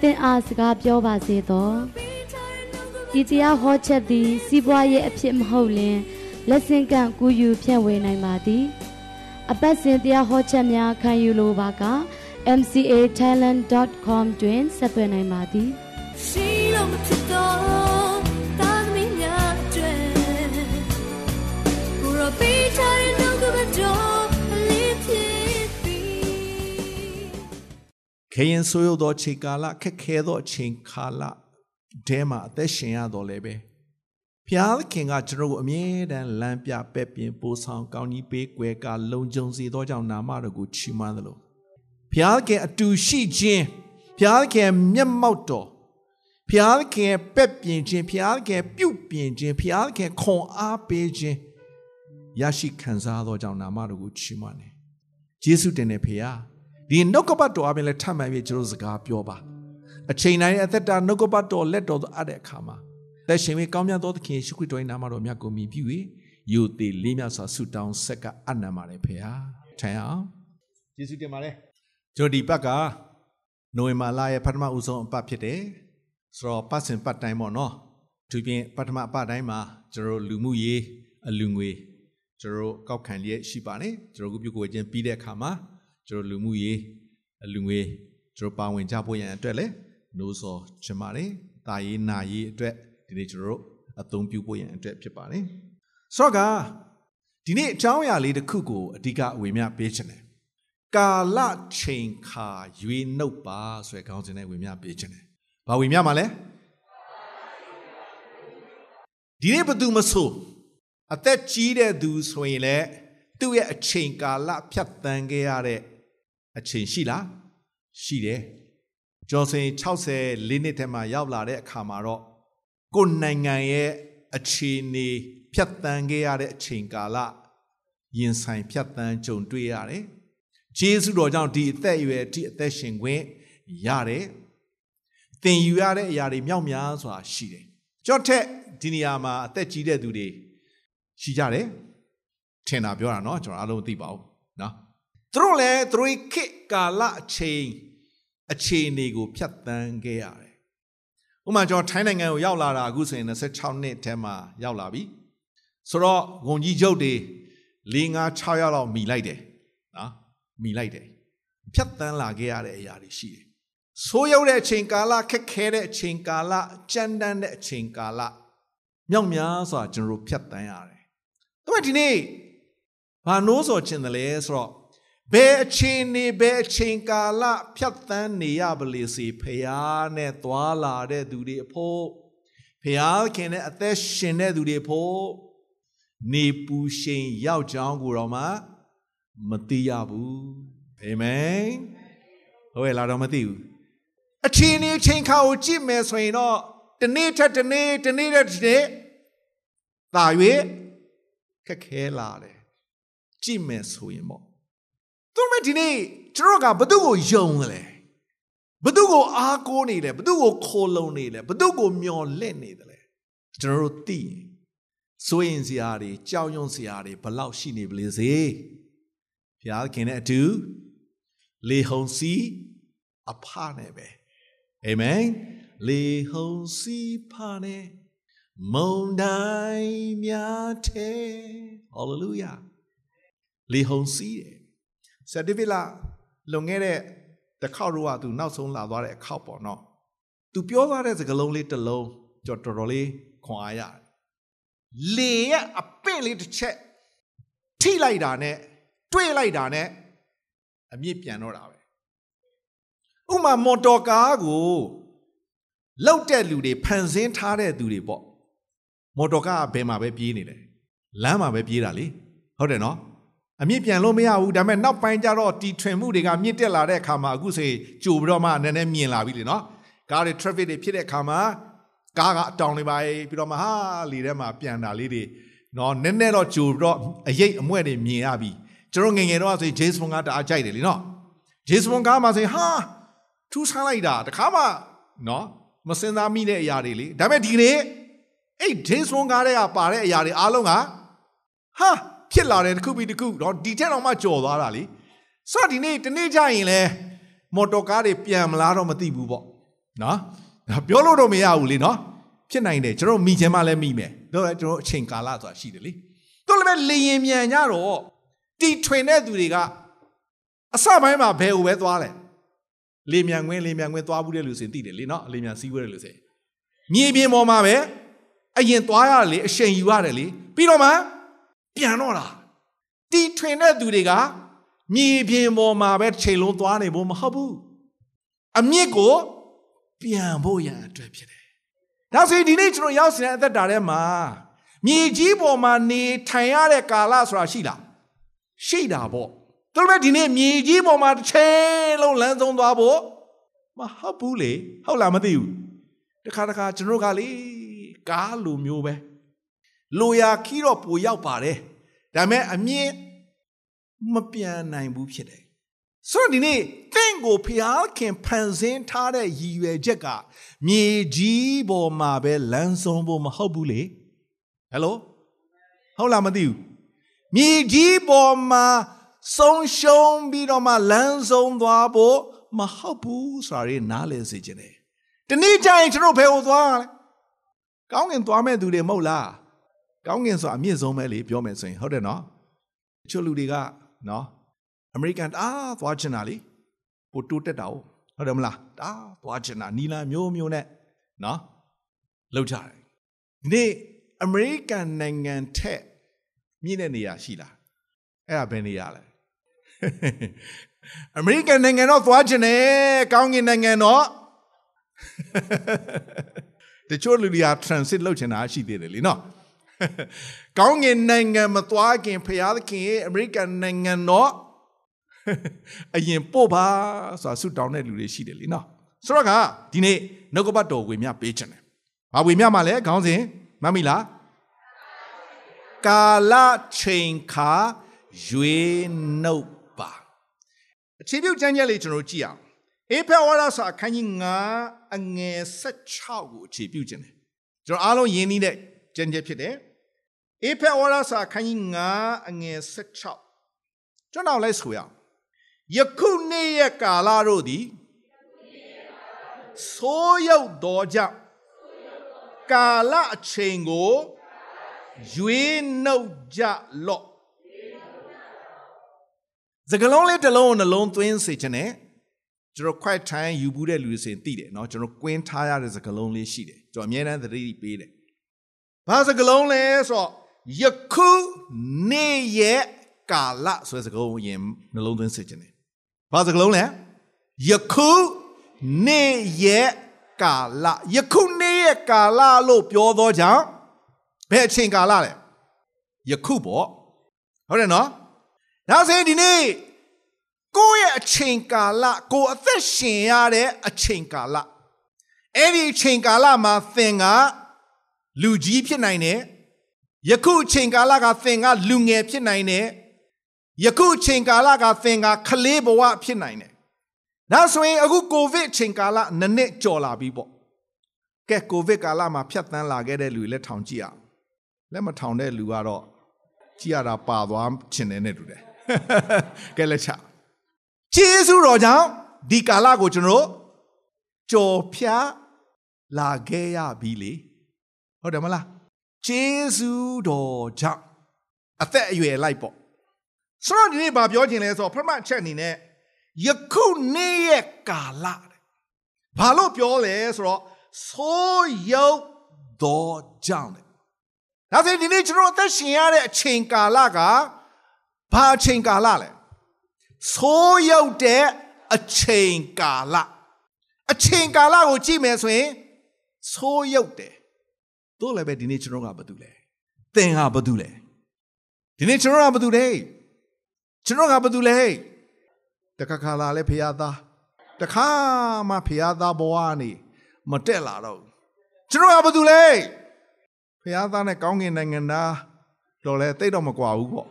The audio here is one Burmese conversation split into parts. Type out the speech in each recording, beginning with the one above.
သင်အားစကားပြောပါစေသောဤတရားဟောချက်သည် စီးပွားရေးအဖြစ်မဟုတ်လင်လက်ဆင့်ကန့်ကူးယူဖြန့်ဝေနိုင်ပါသည် အပတ်စဉ်တရားဟောချက်များခံယူလိုပါက mcatalent.com တွင်ဆက်သွယ်နိုင်ပါသည်ရှိလို့မဖြစ်တော့တာသမီးများအတွက်ကိုရောပေးချင်တော့ကမတော့ ခရင်ဆိုးရသောချိန်ကာလခက်ခဲသောအချိန်ကာလတဲမှာအသက်ရှင်ရတော့လည်းပဲဖျားခင်ကကျွန်တော်ကိုအမြဲတမ်းလမ်းပြပဲ့ပြင်ပို့ဆောင်ကောင်းကြီးပေးကွယ်ကလုံခြုံစေသောကြောင့်နာမတော်ကိုချီးမွမ်းသလိုဖျားခင်အတူရှိခြင်းဖျားခင်မျက်မှောက်တော်ဖျားခင်ပဲ့ပြင်ခြင်းဖျားခင်ပြုတ်ပြင်ခြင်းဖျားခင်ခွန်အားပေးခြင်းရရှိခံစားသောကြောင့်နာမတော်ကိုချီးမွမ်းတယ်ယေရှုတင်တဲ့ဖျား ဒီနှုတ်ကပတ်တော်အပြင်လည်းထပ်မှန်ပြီးကျွန်တော်စကားပြောပါအချိန်တိုင်းအသက်တာနှုတ်ကပတ်တော်လက်တော်အပ်တဲ့အခါမှာသက်ရှင်ပြီးကောင်းမြတ်သောသခင်ယေရှုခရစ်တော်၏နာမတော်မြတ်ကိုမြည်ပြု၍ယိုသေးလေးမြတ်စွာဆုတောင်းဆက်ကအနံပါတယ်ဖေဟာထိုင်အောင်ယေရှုတင်ပါတယ်ကျွန်တော်ဒီပတ်ကနိုဝင်ဘာလရဲ့ပထမဦးဆုံးအပတ်ဖြစ်တယ်ဆိုတော့ပတ်စဉ်ပတ်တိုင်းပေါ့နော်သူပြင်ပထမအပတ်တိုင်းမှာကျွန်တော်လူမှုရေးအလူငွေကျွန်တော်ကောက်ခံလျက်ရှိပါတယ်ကျွန်တော်ကပြုကိုခြင်းပြီးတဲ့အခါမှာ ကျွန်တော်လူမှုရေးအလူငွေကျွန်တော်ပါဝင်ကြဖို့ရန်အတွက်လည်းနှိုးဆော်ချင်ပါတယ်။တာရေးနာရေးအတွက်ဒီနေ့ကျွန်တော်တို့အသုံးပြုဖို့ရန်အတွက်ဖြစ်ပါတယ်။ဆိုတော့ကဒီနေ့အကြောင်းအရာလေးတစ်ခုကိုအဓိကအဝေမျှပေးချင်တယ်။ကာလချိန်ခါရွေးနှုတ်ပါဆိုတဲ့ခေါင်းစဉ်နဲ့ဝေမျှပေးချင်တယ်။ဘာဝေမျှမှာလဲ။ဒီနေ့ဘယ်သူမဆိုအသက်ကြီးတဲ့သူဆိုရင်လည်းသူ့ရဲ့အချိန်ကာလဖြတ်တန်းခဲ့ရတဲ့ အချိန်ရှိလားရှိတယ်ကျော်စင်60လေးနှစ်ထဲမှာရောက်လာတဲ့အခါမှာတော့ကိုယ်နိုင်ငံရဲ့အခြေအနေဖြတ်တန်းခဲ့ရတဲ့အချိန်ကာလရင်ဆိုင်ဖြတ်တန်းကြုံတွေ့ရတယ်ဂျေစုတော်ကြောင့်ဒီအသက်အရွယ်ဒီအသက်ရှင်ခွင့်ရတယ်သင်ယူရတဲ့အရာတွေမြောက်များစွာရှိတယ်ကြော့ထက်ဒီနေရာမှာအသက်ကြီးတဲ့သူတွေရှိကြတယ် ထင်တာပြောတာเนาะကျွန်တော်အားလုံးသိပါဘူးเนาะ သူတို့လည်းသူတို့ခေတ်ကာလအချိန်အခြေအနေကိုဖြတ်သန်းခဲ့ရတယ်။ဥပမာကျွန်တော်ထိုင်းနိုင်ငံကိုရောက်လာတာအခုဆိုရင်26နှစ်ထဲမှာရောက်လာပြီ။ဆိုတော့ဝန်ကြီးချုပ်တွေ၄၅6ရောက်လောက်မိလိုက်တယ်။နော်မိလိုက်တယ်။ဖြတ်သန်းလာခဲ့ရတဲ့အရာတွေရှိတယ်။ဆိုးရောက်တဲ့အချိန်ကာလခက်ခဲတဲ့အချိန်ကာလကြမ်းတမ်းတဲ့အချိန်ကာလမြောက်များစွာကျွန်တော်ဖြတ်သန်းရတယ်။ဒါပေမဲ့ဒီနေ့ဘာနိုးစော်ခြင်းတယ်လဲဆိုတော့ ဘယ်အချိန်နေဘယ်အချိန်ကာလဖြတ်သန်းနေရပါလေစေဖရာနဲ့သွားလာတဲ့သူတွေအဖို့ဖရာခင်နဲ့အသက်ရှင်တဲ့သူတွေအဖို့နေပူရှင်ရောက်ကြောင်းကိုတော့မှမသိရဘူးအာမင်ဟုတ်ရဲ့လားတော့မသိဘူးအချိန်နေအချိန်ခါကိုကြည့်မယ်ဆိုရင်တော့တစ်နေ့ထက်တစ်နေ့တစ်နေ့ထက်တစ်နေ့သာ၍ခက်ခဲလာတယ်ကြည့်မယ်ဆိုရင်ပေါ့ သူတို့ဒီနေ့ကျွန်တော်ကဘသူ့ကိုယုံတယ်လဲဘသူ့ကိုအားကိုးနေတယ်ဘသူ့ကိုခိုးလုံနေတယ်ဘသူ့ကိုမျော်လင့်နေတယ်လဲကျွန်တော်တို့သိရင်စိုးရင်စရာတွေကြောက်ရွံ့စရာတွေဘလောက်ရှိနေပလေစေဘုရားခင်နဲ့အတူလေဟုန်စီအဖနဲ့ပဲအာမင်လေဟုန်စီဖနဲ့မုန်တိုင်းများတဲ့ဟာလေလုယာလေဟုန်စီးတယ် ဆာဒီဗီလာလွန်ခဲ့တဲ့တစ်ခေါက်တော့ကသူနောက်ဆုံးလာသွားတဲ့အခေါက်ပေါ့နော်သူပြောသွားတဲ့စကားလုံးလေးတစ်လုံးကြော်တော်တော်လေးခွန်အားရတယ်လေရဲ့အပင့်လေးတစ်ချက်ထိလိုက်တာနဲ့တွေးလိုက်တာနဲ့အမြင့်ပြန်တော့တာပဲဥမာမော်တော်ကားကိုလောက်တဲ့လူတွေဖန်ဆင်းထားတဲ့သူတွေပေါ့မော်တော်ကားကဘယ်မှာပဲပြေးနေတယ်လမ်းမှာပဲပြေးတာလေဟုတ်တယ်နော် အမြင့်ပြန်လို့မရဘူးဒါပေမဲ့နောက်ပိုင်းကျတော့တီထွင်မှုတွေကမြင့်တက်လာတဲ့အခါမှာအခုဆိုကြိုပြီးတော့မှနည်းနည်းမြင်လာပြီလေနော်ကားတွေ traffic တွေဖြစ်တဲ့အခါမှာကားကအတောင်တွေပါပြီးတော့မှဟာလေထဲမှာပြန်တာလေးတွေနော်နည်းနည်းတော့ကြိုပြီးတော့အရိပ်အမွဲ့တွေမြင်ရပြီကျွန်တော်ငယ်ငယ်တော့ဆိုရင် James Bond ကတအားကြိုက်တယ်လीနော် James Bond ကားမှာဆိုရင်ဟာထူးဆန်းလိုက်တာတခါမှနော်မစင်စားမိတဲ့အရာတွေလေဒါပေမဲ့ဒီကနေ့အဲ့ James Bond ကားတွေကပါတဲ့အရာတွေအားလုံးကဟာ ဖြစ်လာတယ်တစ်ခုပြီးတစ်ခုတော့ဒီထက်တော့မှကြော်သွားတာလေဆိုတော့ဒီနေ့တနေ့ကျရင်လဲမော်တော်ကားတွေပြန်မလားတော့မသိဘူးပေါ့နော်ဒါပြောလို့တော့မရဘူးလေနော်ဖြစ်နိုင်တယ်ကျွန်တော်မိချင်မှလည်းမိမယ်တော့လည်းကျွန်တော်အချိန်ကာလဆိုတာရှိတယ်လေတော့လည်းလေရင်မြန်ကြတော့တီထွင်တဲ့သူတွေကအစပိုင်းမှာဘယ်ကိုပဲသွားလဲလေမြန်ခွင်းလေမြန်ခွင်းသွားဘူးတဲ့လူစင်သိတယ်လေနော်လေမြန်စီးဘူးတဲ့လူစင်မြေပြင်ပေါ်မှာပဲအရင်သွားရတယ်လေအချိန်ယူရတယ်လေပြီးတော့မှ ပြန်တော့တာတီထွင်တဲ့သူတွေကမြေပြင်ပေါ်မှာပဲချိန်လုံးသွားနေဖို့မဟုတ်ဘူးအမြင့်ကိုပြန်ဖို့ရန်အတွက်ဖြစ်တယ်ဒါဆိုရင်ဒီနေ့ကျွန်တော်ရောက်စီတဲ့အသက်တာထဲမှာမြေကြီးပေါ်မှာနေထိုင်ရတဲ့ကာလဆိုတာရှိလားရှိတာပေါ့သူတို့ပဲဒီနေ့မြေကြီးပေါ်မှာတစ်ချိန်လုံးလမ်းဆုံးသွားဖို့မဟုတ်ဘူးလေဟုတ်လားမသိဘူးတခါတခါကျွန်တော်ကလေကားလိုမျိုးပဲ လိုရာခီးတော့ပိုရောက်ပါတယ်ဒါပေမဲ့အမြင့်မပြန်နိုင်ဘူးဖြစ်တယ်ဆိုတော့ဒီနေ့တင့်ကိုဖျားခင်ဖန်ဆင်းထားတဲ့ရည်ရွယ်ချက်ကမြေကြီးပေါ်မှာပဲလမ်းဆုံးဖို့မဟုတ်ဘူးလေဟယ်လိုဟုတ်လားမသိဘူးမြေကြီးပေါ်မှာဆုံးရှုံးပြီးတော့မှလမ်းဆုံးသွားဖို့မဟုတ်ဘူးဆိုတာတွေနားလည်စေခြင်းတယ်ဒီနေ့ကျရင်ကျွန်တော်ဘယ်ကိုသွားလဲကောင်းကင်သွားမဲ့သူတွေမဟုတ်လား ကောင်းကင်ဆိုတာအမြင့်ဆုံးပဲလေပြောမယ်ဆိုရင်ဟုတ်တယ်နော်တချို့လူတွေကနော်အမေရိကန်တအားသွားချင်တာလေပိုတိုးတက်တာဟုတ်တယ်မလားတအားသွားချင်တာနီလာမျိုးမျိုးနဲ့နော်လောက်ကြတယ်ဒီနေ့အမေရိကန်နိုင်ငံထက်မြင့်တဲ့နေရာရှိလားအဲ့ဒါဘယ်နေရာလဲအမေရိကန်နိုင်ငံတော့သွားချင်တယ်ကောင်းကင်နိုင်ငံတော့တချို့လူတွေက transit လုပ်ချင်တာရှိသေးတယ်လीနော် ကောင်းကင်နိုင်ငံမသွားခင်ဖရာသခင်ရဲ့အမေရိကန်နိုင်ငံတော့အရင်ပို့ပါဆိုတာဆုတောင်းတဲ့လူတွေရှိတယ်လीနော်ဆိုတော့ကဒီနေ့နှုတ်ကပတ်တော်ဝေမျှပေးချင်တယ်။ဘာဝေမျှမှလဲခေါင်းစဉ်မှတ်မိလားကာလချိန်ခါရွေနှုတ်ပါအခြေပြုကျမ်းချက်လေးကျွန်တော်ကြည့်အောင်အေဖက်ဝါဒစာအခန်းကြီး9အငယ်16ကိုအခြေပြုခြင်းတယ်ကျွန်တော်အားလုံးယဉ်နေတဲ့ ကျမ်းချက်ဖြစ်တယ်အေဖက်ဝါဒစာအခန်းကြီး9အငယ်16ကျွန်တော်လိုက်ဆိုရအောင်ယခုနေ့ရဲ့ကာလတို့သည်ဆိုးရုပ်တော်ကြောင့်ကာလအချိန်ကိုရွေးနှုတ်ကြလော့စကလုံးလေးတစ်လုံးကိုနှလုံးသွင်းစေခြင်းနဲ့ကျွန်တော်ခွိုက်ထိုင်းယူဘူးတဲ့လူတွေဆိုရင်သိတယ်เนาะကျွန်တော်ကွင်းထားရတဲ့စကလုံးလေးရှိတယ်ကျွန်တော်အများအားသတိပေးတယ် ဘာစကလုံးလဲဆိုတော့ယခုနေ့ရဲ့ကာလဆိုတဲ့စကားကိုရင်နှလုံးသွင်းစေခြင်းနဲ့ဘာစကလုံးလဲယခုနေ့ရဲ့ကာလယခုနေ့ရဲ့ကာလလို့ပြောသောကြောင့်ဘယ်အချိန်ကာလလဲယခုပေါ့ဟုတ်တယ်နော်ဒါဆိုရင်ဒီနေ့ကိုယ့်ရဲ့အချိန်ကာလကိုယ်အသက်ရှင်ရတဲ့အချိန်ကာလအဲ့ဒီအချိန်ကာလမှာသင်က လူကြီးဖြစ်နိုင်တယ်ယခုအချိန်ကာလကသင်ကလူငယ်ဖြစ်နိုင်တယ်ယခုအချိန်ကာလကသင်ကကလေးဘဝဖြစ်နိုင်တယ်ဒါဆိုရင်အခုကိုဗစ်အချိန်ကာလနှစ်နှစ်ကျော်လာပြီပေါ့ကဲကိုဗစ်ကာလမှာဖြတ်တန်းလာခဲ့တဲ့လူတွေလက်ထောင်ကြည့်အောင်လက်မထောင်တဲ့လူကတော့ကြည့်ရတာပါသွားချင်တယ်နဲ့တူတယ်ကဲလက်ချကျေးဇူးတော်ကြောင့်ဒီကာလကိုကျွန်တော်ကြော်ဖြားလာခဲ့ရပြီလေ ဟုတ်တယ်မလားကျေးဇူးတော်ကြောင့်အသက်အရွယ်လိုက်ပေါ့ဆိုတော့ဒီနေ့ဗာပြောချင်လဲဆိုတော့ပထမချက်အနေနဲ့ယခုနေ့ရဲ့ကာလတဲ့ဘာလို့ပြောလဲဆိုတော့ဆိုးရုပ်တော်ကြောင့်တဲ့ဒါဆိုရင်ဒီနေ့ကျွန်တော်အသက်ရှင်ရတဲ့အချိန်ကာလကဘာအချိန်ကာလလဲဆိုးရုပ်တဲ့အချိန်ကာလအချိန်ကာလကိုကြည့်မယ်ဆိုရင်ဆိုးရုပ်တယ် တို့လည်းပဲဒီနေ့ကျွန်တော်ကဘာတူလဲသင်ကဘာတူလဲဒီနေ့ကျွန်တော်ကဘာတူလဲကျွန်တော်ကဘာတူလဲတခါခါလာလဲဖရာသားတခါမှဖရာသားဘဝကနေမတက်လာတော့ကျွန်တော်ကဘာတူလဲဖះသားနဲ့ကောင်းကင်နိုင်ငံသားတော့လဲတိတ်တော့မကွာဘူးပေါ့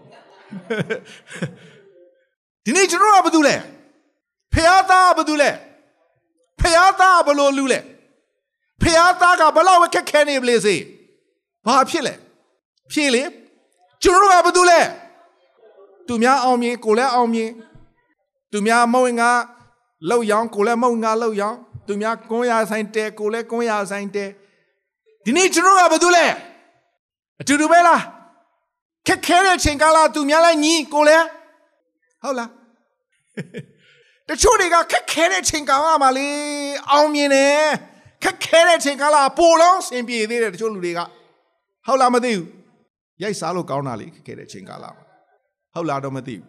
ဒီနေ့ကျွန်တော်ကဘာတူလဲဖះသားဘာတူလဲဖះသားဘလို့လူလဲ ဖះသားကဘလောက်ခက်ခဲနေပလေစေဘာဖြစ်လဲဖြေလေကျွန်တော်ကဘာတူလဲသူများအောင်မြင်ကိုလည်းအောင်မြင်သူများမဟုတ်ငါလောက်ရောင်းကိုလည်းမဟုတ်ငါလောက်ရောင်းသူများကွန်းရဆိုင်တဲကိုလည်းကွန်းရဆိုင်တဲဒီနေ့ကျွန်တော်ကဘာတူလဲအတူတူပဲလားခက်ခဲတဲ့ချိန်ကာလသူများလည်းညီကိုလည်းဟုတ်လားတချို့တွေကခက်ခဲတဲ့ချိန်ကာလမှာလေအောင်မြင်တယ် ခက်ခဲတဲ့ချိန်ကာလပိုလုံးစင်ပြေသေးတယ်တချို့လူတွေကဟုတ်လားမသိဘူးရိုက်စားလို့ကောင်းတာလေခက်ခဲတဲ့ချိန်ကာလမှာဟုတ်လားတော့မသိဘူး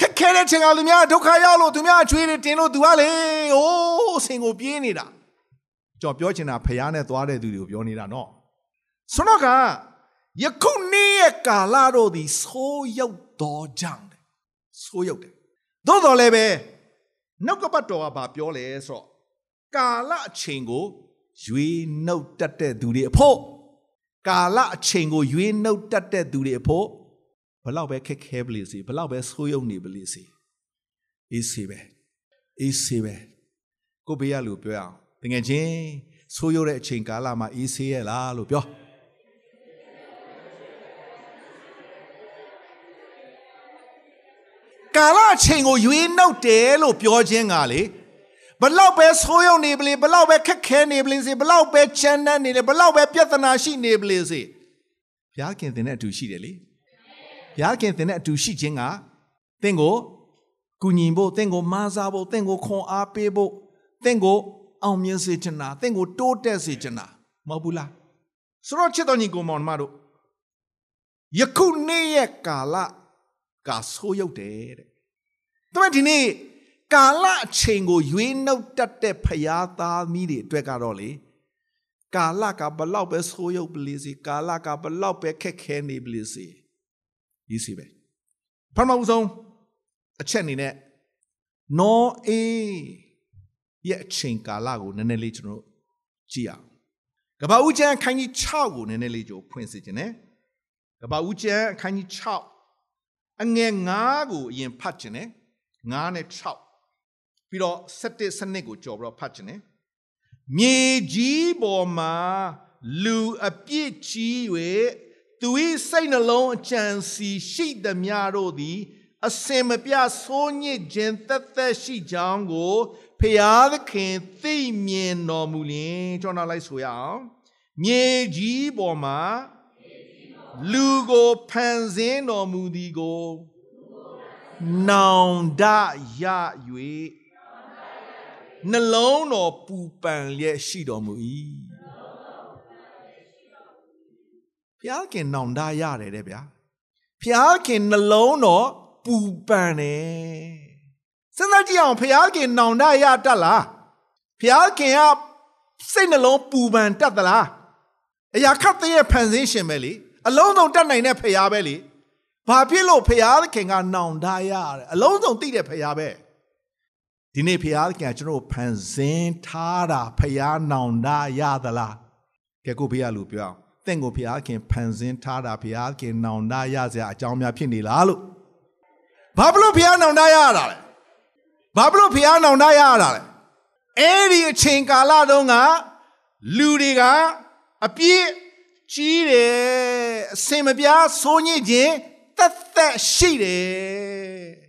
ခက်ခဲတဲ့ချိန်ကလူများဒုက္ခရောက်လို့သူများအချွေးတွေတင်လို့သူကလေအိုးစင်ကိုပြေးနေတာကြော်ပြောချင်တာဖះနဲ့သွားတဲ့သူတွေကိုပြောနေတာနော်ဆိုတော့ကယခုနေ့ရဲ့ကာလတို့သည်ဆိုးရောက်တော်ကြောင့်ဆိုးရောက်တယ်သို့တော်လည်းပဲနောက်ကပတ်တော်ကဘာပြောလဲဆိုတော့ ကာလအချိန်ကိုရွေးနှုတ်တတ်တဲ့သူတွေအဖို့ကာလအချိန်ကိုရွေးနှုတ်တတ်တဲ့သူတွေအဖို့ဘလောက်ပဲခက်ခဲပလိစေဘလောက်ပဲဆိုးရုံနေပလိစေအေးစေပဲအေးစေပဲကိုဘေးရလူပြောအောင်တကယ်ချင်းဆိုးရုံတဲ့အချိန်ကာလမှာအေးစေရလားလို့ပြောကာလအချိန်ကိုရွေးနှုတ်တယ်လို့ပြောခြင်းကလေ ဘလောက်ပဲဆိုးရုံနေပလေဘလောက်ပဲခက်ခဲနေပလေစေဘလောက်ပဲချမ်းတမ်းနေလေဘလောက်ပဲပြဿနာရှိနေပလေစေဘုရားခင်တင်တဲ့အတူရှိတယ်လေဘုရားခင်တင်တဲ့အတူရှိခြင်းကတင့်ကိုကူညီဖို့တင့်ကိုမာစားဖို့တင့်ကိုခွန်အားပေးဖို့တင့်ကိုအောင်မြင်စေချင်တာတင့်ကိုတိုးတက်စေချင်တာမဟုတ်ဘူးလားဆိုတော့ချစ်တော်ညီကိုမောင်မတို့ယခုနေ့ရဲ့ကာလကဆိုးရုပ်တယ်တဲ့။ဒါပေမဲ့ဒီနေ့ ကာလအချိန်ကိုရွေးနှုတ်တတ်တဲ့ဖရာသားမီးတွေအတွက်ကတော့လေကာလကဘလောက်ပဲဆိုးရုပ်ပလေးစီကာလကဘလောက်ပဲခက်ခဲနေပလေးစီဒီစီပဲပထမဦးဆုံးအချက်အနေနဲ့နောအေးရဲ့အချိန်ကာလကိုနည်းနည်းလေးကျွန်တော်ကြည့်အောင်ကဘာဦးကျမ်းအခန်းကြီး6ကိုနည်းနည်းလေးကြိုဖွင့်စေခြင်းနဲ့ကဘာဦးကျမ်းအခန်းကြီး6အငယ်9ကိုအရင်ဖတ်ခြင်းနဲ့9နဲ့6 ပြီးတော့7စနစ်ကိုကြော်ပြီးတော့ဖတ်ခြင်းနဲ့မြေကြီးပေါ်မှာလူအပြစ်ကြီး၍သူ၏စိတ်နှလုံးအကြံစီရှိသမျှတို့သည်အစင်မပြဆိုးညစ်ခြင်းသက်သက်ရှိကြောင်းကိုဖျားသခင်သိမြင်တော်မူလျင်ကျွန်တော်လိုက်ဆိုရအောင်မြေကြီးပေါ်မှာလူကိုဖန်ဆင်းတော်မူသည်ကိုနောင်တရ၍ နှလုံးတော်ပူပန်လျက်ရှိတော်မူ၏ဘုရားခင်နောင်တရတယ်တဲ့ဗျာဘုရားခင်နှလုံးတော်ပူပန်တယ်စဉ်းစားကြည့်အောင်ဘုရားခင်နောင်တရတတ်လားဘုရားခင်ကစိတ်နှလုံးပူပန်တတ်သလားအရာခတ်တဲ့ဖန်ဆင်းရှင်ပဲလေအလုံးစုံတတ်နိုင်တဲ့ဖရားပဲလေဘာဖြစ်လို့ဖရားသခင်ကနောင်တရရတယ်အလုံးစုံသိတဲ့ဖရားပဲ ဒီနေ့ဖရားသခင်ကကျွန်တော်ဖန်ဆင်းထားတာဖရားနောင်တရသလားကဲကိုဖေးရလူပြောအောင်တင့်ကိုဖရားခင်ဖန်ဆင်းထားတာဖရားခင်နောင်တရစရာအကြောင်းများဖြစ်နေလားလို့ဘာဖြစ်လို့ဖရားနောင်တရရတာလဲဘာဖြစ်လို့ဖရားနောင်တရရတာလဲအဲ့ဒီအချိန်ကာလတုန်းကလူတွေကအပြည့်ကြီးတယ်အစင်မပြားဆိုးညစ်ခြင်းတက်သက်ရှိတယ်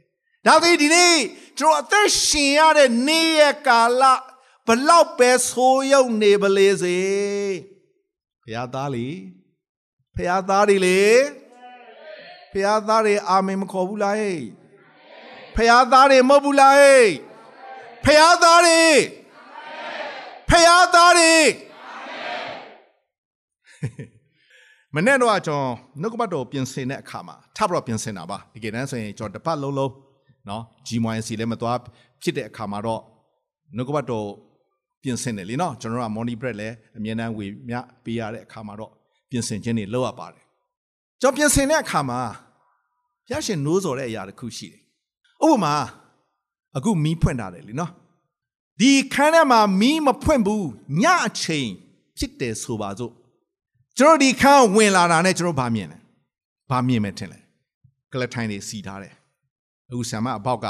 ဒါပေဒီနေ့ ကျွန်တော်အသက်ရှင်ရတဲ့နေ့ရက်ကာလဘလောက်ပဲဆိုးရုံနေပလေစေဖခင်သားလေဖခင်သားတွေလေဖခင်သားတွေအာမင်မခေါ်ဘူးလားဟဲ့ဖခင်သားတွေမဟုတ်ဘူးလားဟဲ့ဖခင်သားတွေဖခင်သားတွေမနေ့တော့ကျွန်တော်နှုတ်ကပတ်တော်ပြင်ဆင်တဲ့အခါမှာထပ်ပြီးတော့ပြင်ဆင်တာပါဒီကနေ့ဆိုရင်ကျွန်တော်တစ်ပတ်လုံးလုံး နော် GMYC လည်းမသွားဖြစ်တဲ့အခါမှာတော့နှုတ်ကပတ်တော်ပြင်ဆင်တယ်လीနော်ကျွန်တော်က morning bread လည်းအမြဲတမ်းဝေမျှပေးရတဲ့အခါမှာတော့ပြင်ဆင်ခြင်းတွေလုပ်ရပါတယ်ကျွန်တော်ပြင်ဆင်တဲ့အခါမှာဘုရားရှင်နိုးစော်တဲ့အရာတစ်ခုရှိတယ်ဥပမာအခုမီးဖွင့်ထားတယ်လीနော်ဒီခန်းထဲမှာမီးမဖွင့်ဘူးညအချိန်ဖြစ်တယ်ဆိုပါစို့ကျွန်တော်ဒီခန်းဝင်လာတာနဲ့ကျွန်တော်ဗာမြင်တယ်ဗာမြင်မယ်ထင်တယ်ကလထိုင်တွေစီထားတယ် အခုဆ iam မအပေါက်က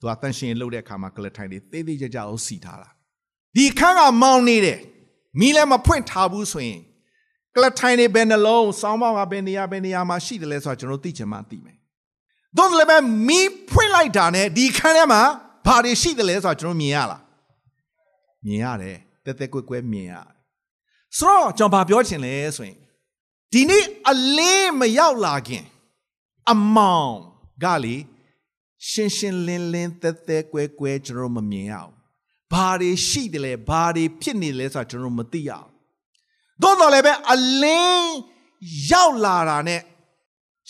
သူကတန်ရှင်လှုပ်တဲ့အခါမှာကလထိုင်တွေသေးသေးကြကြအောင်စီထားတာဒီခန်းကမောင်းနေတယ်မီးလည်းမဖွင့်ထားဘူးဆိုရင်ကလထိုင်တွေဘယ်နှလုံးစောင်းပေါက်ကဘယ်နေရာဘယ်နေရာမှာရှိတယ်လဲဆိုတာကျွန်တော်သိချင်မှသိမယ်။တော့လည်းပဲမီးဖွင့်လိုက်တာနဲ့ဒီခန်းထဲမှာဘာတွေရှိတယ်လဲဆိုတာကျွန်တော်မြင်ရလား။မြင်ရတယ်တက်တက်ကွက်ကွက်မြင်ရတယ်။ဆိုတော့ကျွန်တော်ဘာပြောချင်လဲဆိုရင်ဒီနေ့အလင်းမရောက်လာခင် အမောင်ကလေ ရှင်းရှင်းလင်းလင်းတက်တက်ကွက်ကွက်ကျွန်တော်မမြင်ရအောင်။ဘာတွေရှိတယ်လဲဘာတွေဖြစ်နေလဲဆိုတာကျွန်တော်မသိရအောင်။သို့တော်လည်းပဲအလင်းရောက်လာတာနဲ့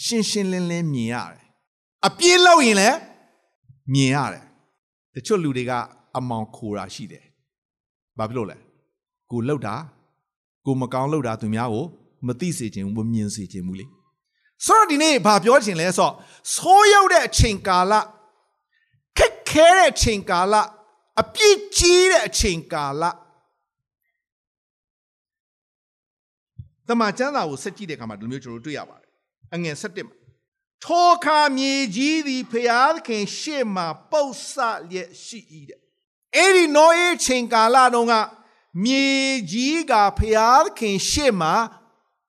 ရှင်းရှင်းလင်းလင်းမြင်ရတယ်။အပြည့်လောက်ရင်လည်းမြင်ရတယ်။တချို့လူတွေကအမောင်ခိုတာရှိတယ်။ဘာဖြစ်လို့လဲ။ကိုလှုပ်တာကိုမကောင်းလှုပ်တာသူများကိုမသိစေခြင်းမမြင်စေခြင်းဘူးလေ။ ဆိုတော့ဒီနေ့ဘာပြောချင်လဲဆိုတော့ဆိုးရောက်တဲ့အချိန်ကာလခက်ခဲတဲ့အချိန်ကာလအပြည့်ကြီးတဲ့အချိန်ကာလတမန်ကျမ်းစာကိုဆက်ကြည့်တဲ့အခါမှာဒီလိုမျိုးကျွန်တော်တို့တွေ့ရပါတယ်အငယ်7မှာထိုခါမြေကြီးသည်ဖျားသခင်ရှေ့မှာပုတ်ဆလျက်ရှိ၏တဲ့အဲ့ဒီနောအေးချိန်ကာလတုန်းကမြေကြီးကဖျားသခင်ရှေ့မှာ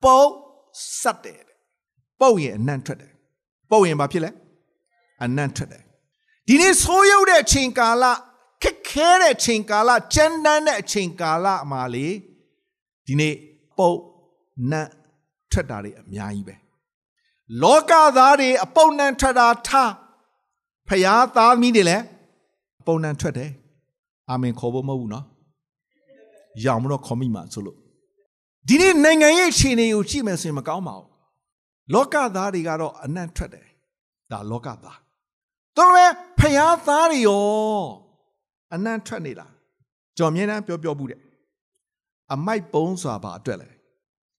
ပုတ်ဆက်တယ်တဲ့ ပုတ်ရင်အနံ့ထွက်တယ်ပုတ်ရင်ဘာဖြစ်လဲအနံ့ထွက်တယ်ဒီနေ့ဆိုးရုပ်တဲ့အချိန်ကာလခက်ခဲတဲ့အချိန်ကာလကြမ်းတမ်းတဲ့အချိန်ကာလမှာလေဒီနေ့ပုတ်နတ်ထွက်တာတွေအများကြီးပဲလောကသားတွေအပုတ်နံထွက်တာထားဖျားသားသမီးတွေလည်းအပုတ်နံထွက်တယ်အာမင်ခေါ်ဖို့မဟုတ်ဘူးနော်ရောင်မတော့ခေါ်မိမှာဆိုလို့ဒီနေ့နိုင်ငံရဲ့အခြေအနေကိုကြည့်မယ်ဆိုရင်မကောင်းပါဘူး လောကသားတွေကတော့အနံ့ထွက်တယ်ဒါလောကသားတော်လည်းဖျားသားတွေရောအနံ့ထွက်နေလားကြော်မြဲတမ်းပြောပြောဘူးတဲ့အမိုက်ပုံးစွာပါအတွက်လဲ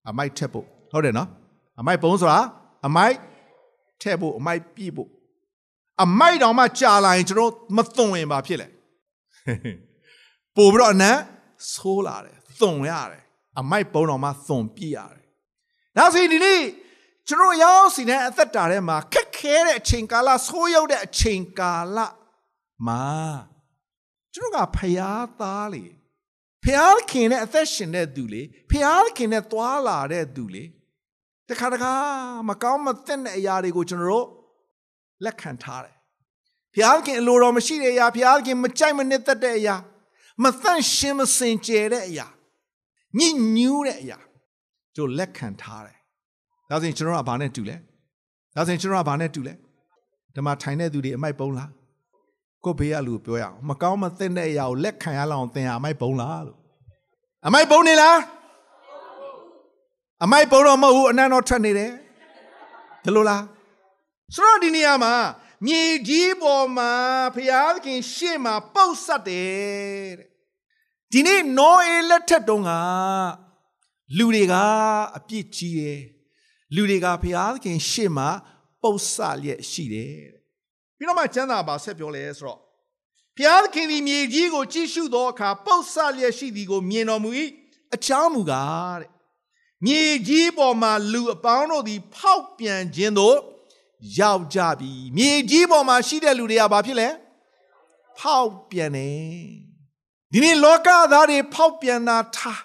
အမိုက်ထက်ဖို့ဟုတ်တယ်နော်အမိုက်ပုံးဆိုတာအမိုက်ထက်ဖို့အမိုက်ပြည့်ဖို့အမိုက်တောင်မှကြာလာရင်ကျွန်တော်မသွန်ရင်ပါဖြစ်လေပို့ပြီးတော့အနံ့ဆိုးလာတယ်သွန်ရတယ်အမိုက်ပုံးတော်မှသွန်ပြည့်ရတယ်ဒါဆိုရင်ဒီနေ့ ကျွန်တော်ရောက်စီတဲ့အသက်တာထဲမှာခက်ခဲတဲ့အချိန်ကာလဆိုးရောက်တဲ့အချိန်ကာလမှာကျွန်တော်ကဖျားသားလေဖျားခင်နဲ့အသက်ရှင်တဲ့သူလေဖျားခင်နဲ့သွားလာတဲ့သူလေတခါတခါမကောင်းမသင့်တဲ့အရာတွေကိုကျွန်တော်တို့လက်ခံထားတယ်ဖျားခင်အလိုတော်မရှိတဲ့အရာဖျားခင်မကြိုက်မနစ်သက်တဲ့အရာမသန့်ရှင်းမစင်ကြယ်တဲ့အရာညစ်ညူးတဲ့အရာတို့လက်ခံထားတယ် ဒါဆိုရင်ကျွန်တော်ကဘာနဲ့တူလဲဒါဆိုရင်ကျွန်တော်ကဘာနဲ့တူလဲဒီမှာထိုင်တဲ့သူတွေအမိုက်ပုံးလားကိုဘေးကလူပြောရအောင်မကောင်းမသင့်တဲ့အရာကိုလက်ခံရလောက်သင်ရအမိုက်ပုံးလားလို့အမိုက်ပုံးနေလားအမိုက်ပုံးတော့မဟုတ်ဘူးအနံ့တော့ထွက်နေတယ်ဒီလိုလားဆိုတော့ဒီနေရာမှာမြေကြီးပေါ်မှာဖျားသခင်ရှေ့မှာပုတ်ဆက်တယ်တဲ့ဒီနေ့နောအေလက်ထက်တုန်းကလူတွေကအပြစ်ကြီးတယ် လူတွေကဖျားသခင်ရှေ့မှာပုတ်ဆလျက်ရှိတယ်တဲ့ပြီးတော့မှကျမ်းစာပါဆက်ပြောလဲဆိုတော့ဖျားသခင်ဒီမြေကြီးကိုကြည့်ရှုသောအခါပုတ်ဆလျက်ရှိသည်ကိုမြင်တော်မူ၏အချောင်းမူကားတဲ့မြေကြီးပေါ်မှာလူအပေါင်းတို့သည် ဖောက်ပြန်ခြင်းတို့ရောက်ကြပြီမြေကြီးပေါ်မှာရှိတဲ့လူတွေကဘာဖြစ်လဲဖောက်ပြန်တယ်ဒီနေ့လောကသားတွေဖောက်ပြန်တာထား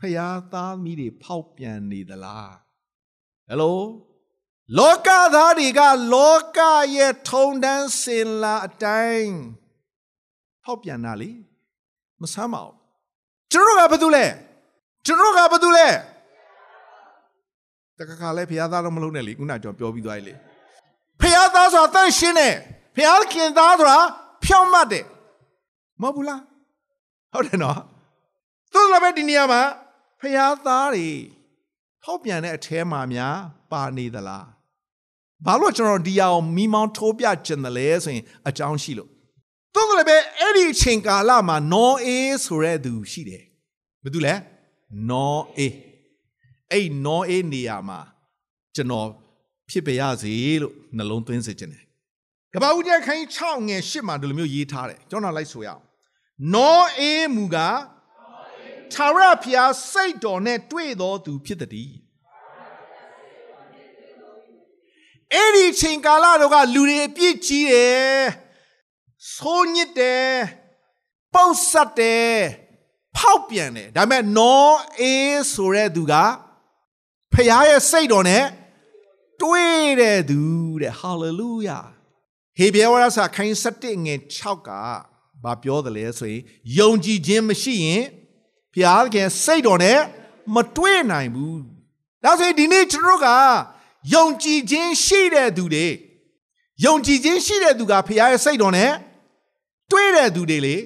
ဖျားသားမိတွေဖောက်ပြန်နေသလား ဟယ်လိုလောကသားတွေကလောကရဲ့ထုံတန်းစင်လာအတိုင်းဖောက်ပြန်တာလေမဆမ်းပါဘူးကျွန်တော်ကဘာတူလဲကျွန်တော်ကဘာတူလဲတခါခါလဲဖះသားတော့မလုံးနဲ့လေခုနကျွန်တော်ပြောပြီးသွားပြီလေဖះသားဆိုတာတန့်ရှင်းတယ်ဖះခင်သားဆိုတာဖြောင့်မတ်တယ်မဟုတ်ဘူးလားဟုတ်တယ်နော်သို့တော်ပဲဒီနေရာမှာဖះသားတွေ ဖောက်ပြန်တဲ့အထဲမှာများပါနေသလားဘာလို့ကျွန်တော်ဒီအောင်မိမောင်းထိုးပြကျင်တယ်လဲဆိုရင်အကြောင်းရှိလို့သို့တော်လည်းပဲအဲ့ဒီအချိန်ကာလမှာနောအေးဆိုတဲ့သူရှိတယ်ဘာတူလဲနောအေးအဲ့နောအေးနေရာမှာကျွန်တော်ဖြစ်ပေရစေလို့နှလုံးသွင်းစေခြင်းတယ်ကပ္ပဦးကျခိုင်း6ငယ်8မှာဒီလိုမျိုးရေးထားတယ်ကျွန်တော်လိုက်ဆိုရအောင်နောအေးမူက ထာဝရဘုရားစိတ်တော်နဲ့တွေ့တော်သူဖြစ်သည်အဲ့ဒီအချိန်ကာလတော့ကလူတွေအပြစ်ကြီးတယ်ဆိုးညစ်တယ်ပုတ်ဆက်တယ်ဖောက်ပြန်တယ်ဒါပေမဲ့နောအေးဆိုတဲ့သူကဖခင်ရဲ့စိတ်တော်နဲ့တွေ့တဲ့သူတဲ့ဟာလေလုယာဟေဘရဲဝါစာခိုင်း7ငွေ6ကဘာပြောတယ်လဲဆိုရင်ယုံကြည်ခြင်းမရှိရင် ဘုရားခင်စိတ်တော်နဲ့မတွေ့နိုင်ဘူးဒါဆိုရင်ဒီနေ့ကျွန်တော်တို့ကယုံကြည်ခြင်းရှိတဲ့သူတွေယုံကြည်ခြင်းရှိတဲ့သူကဘုရားရဲ့စိတ်တော်နဲ့တွေ့တဲ့သူတွေလေ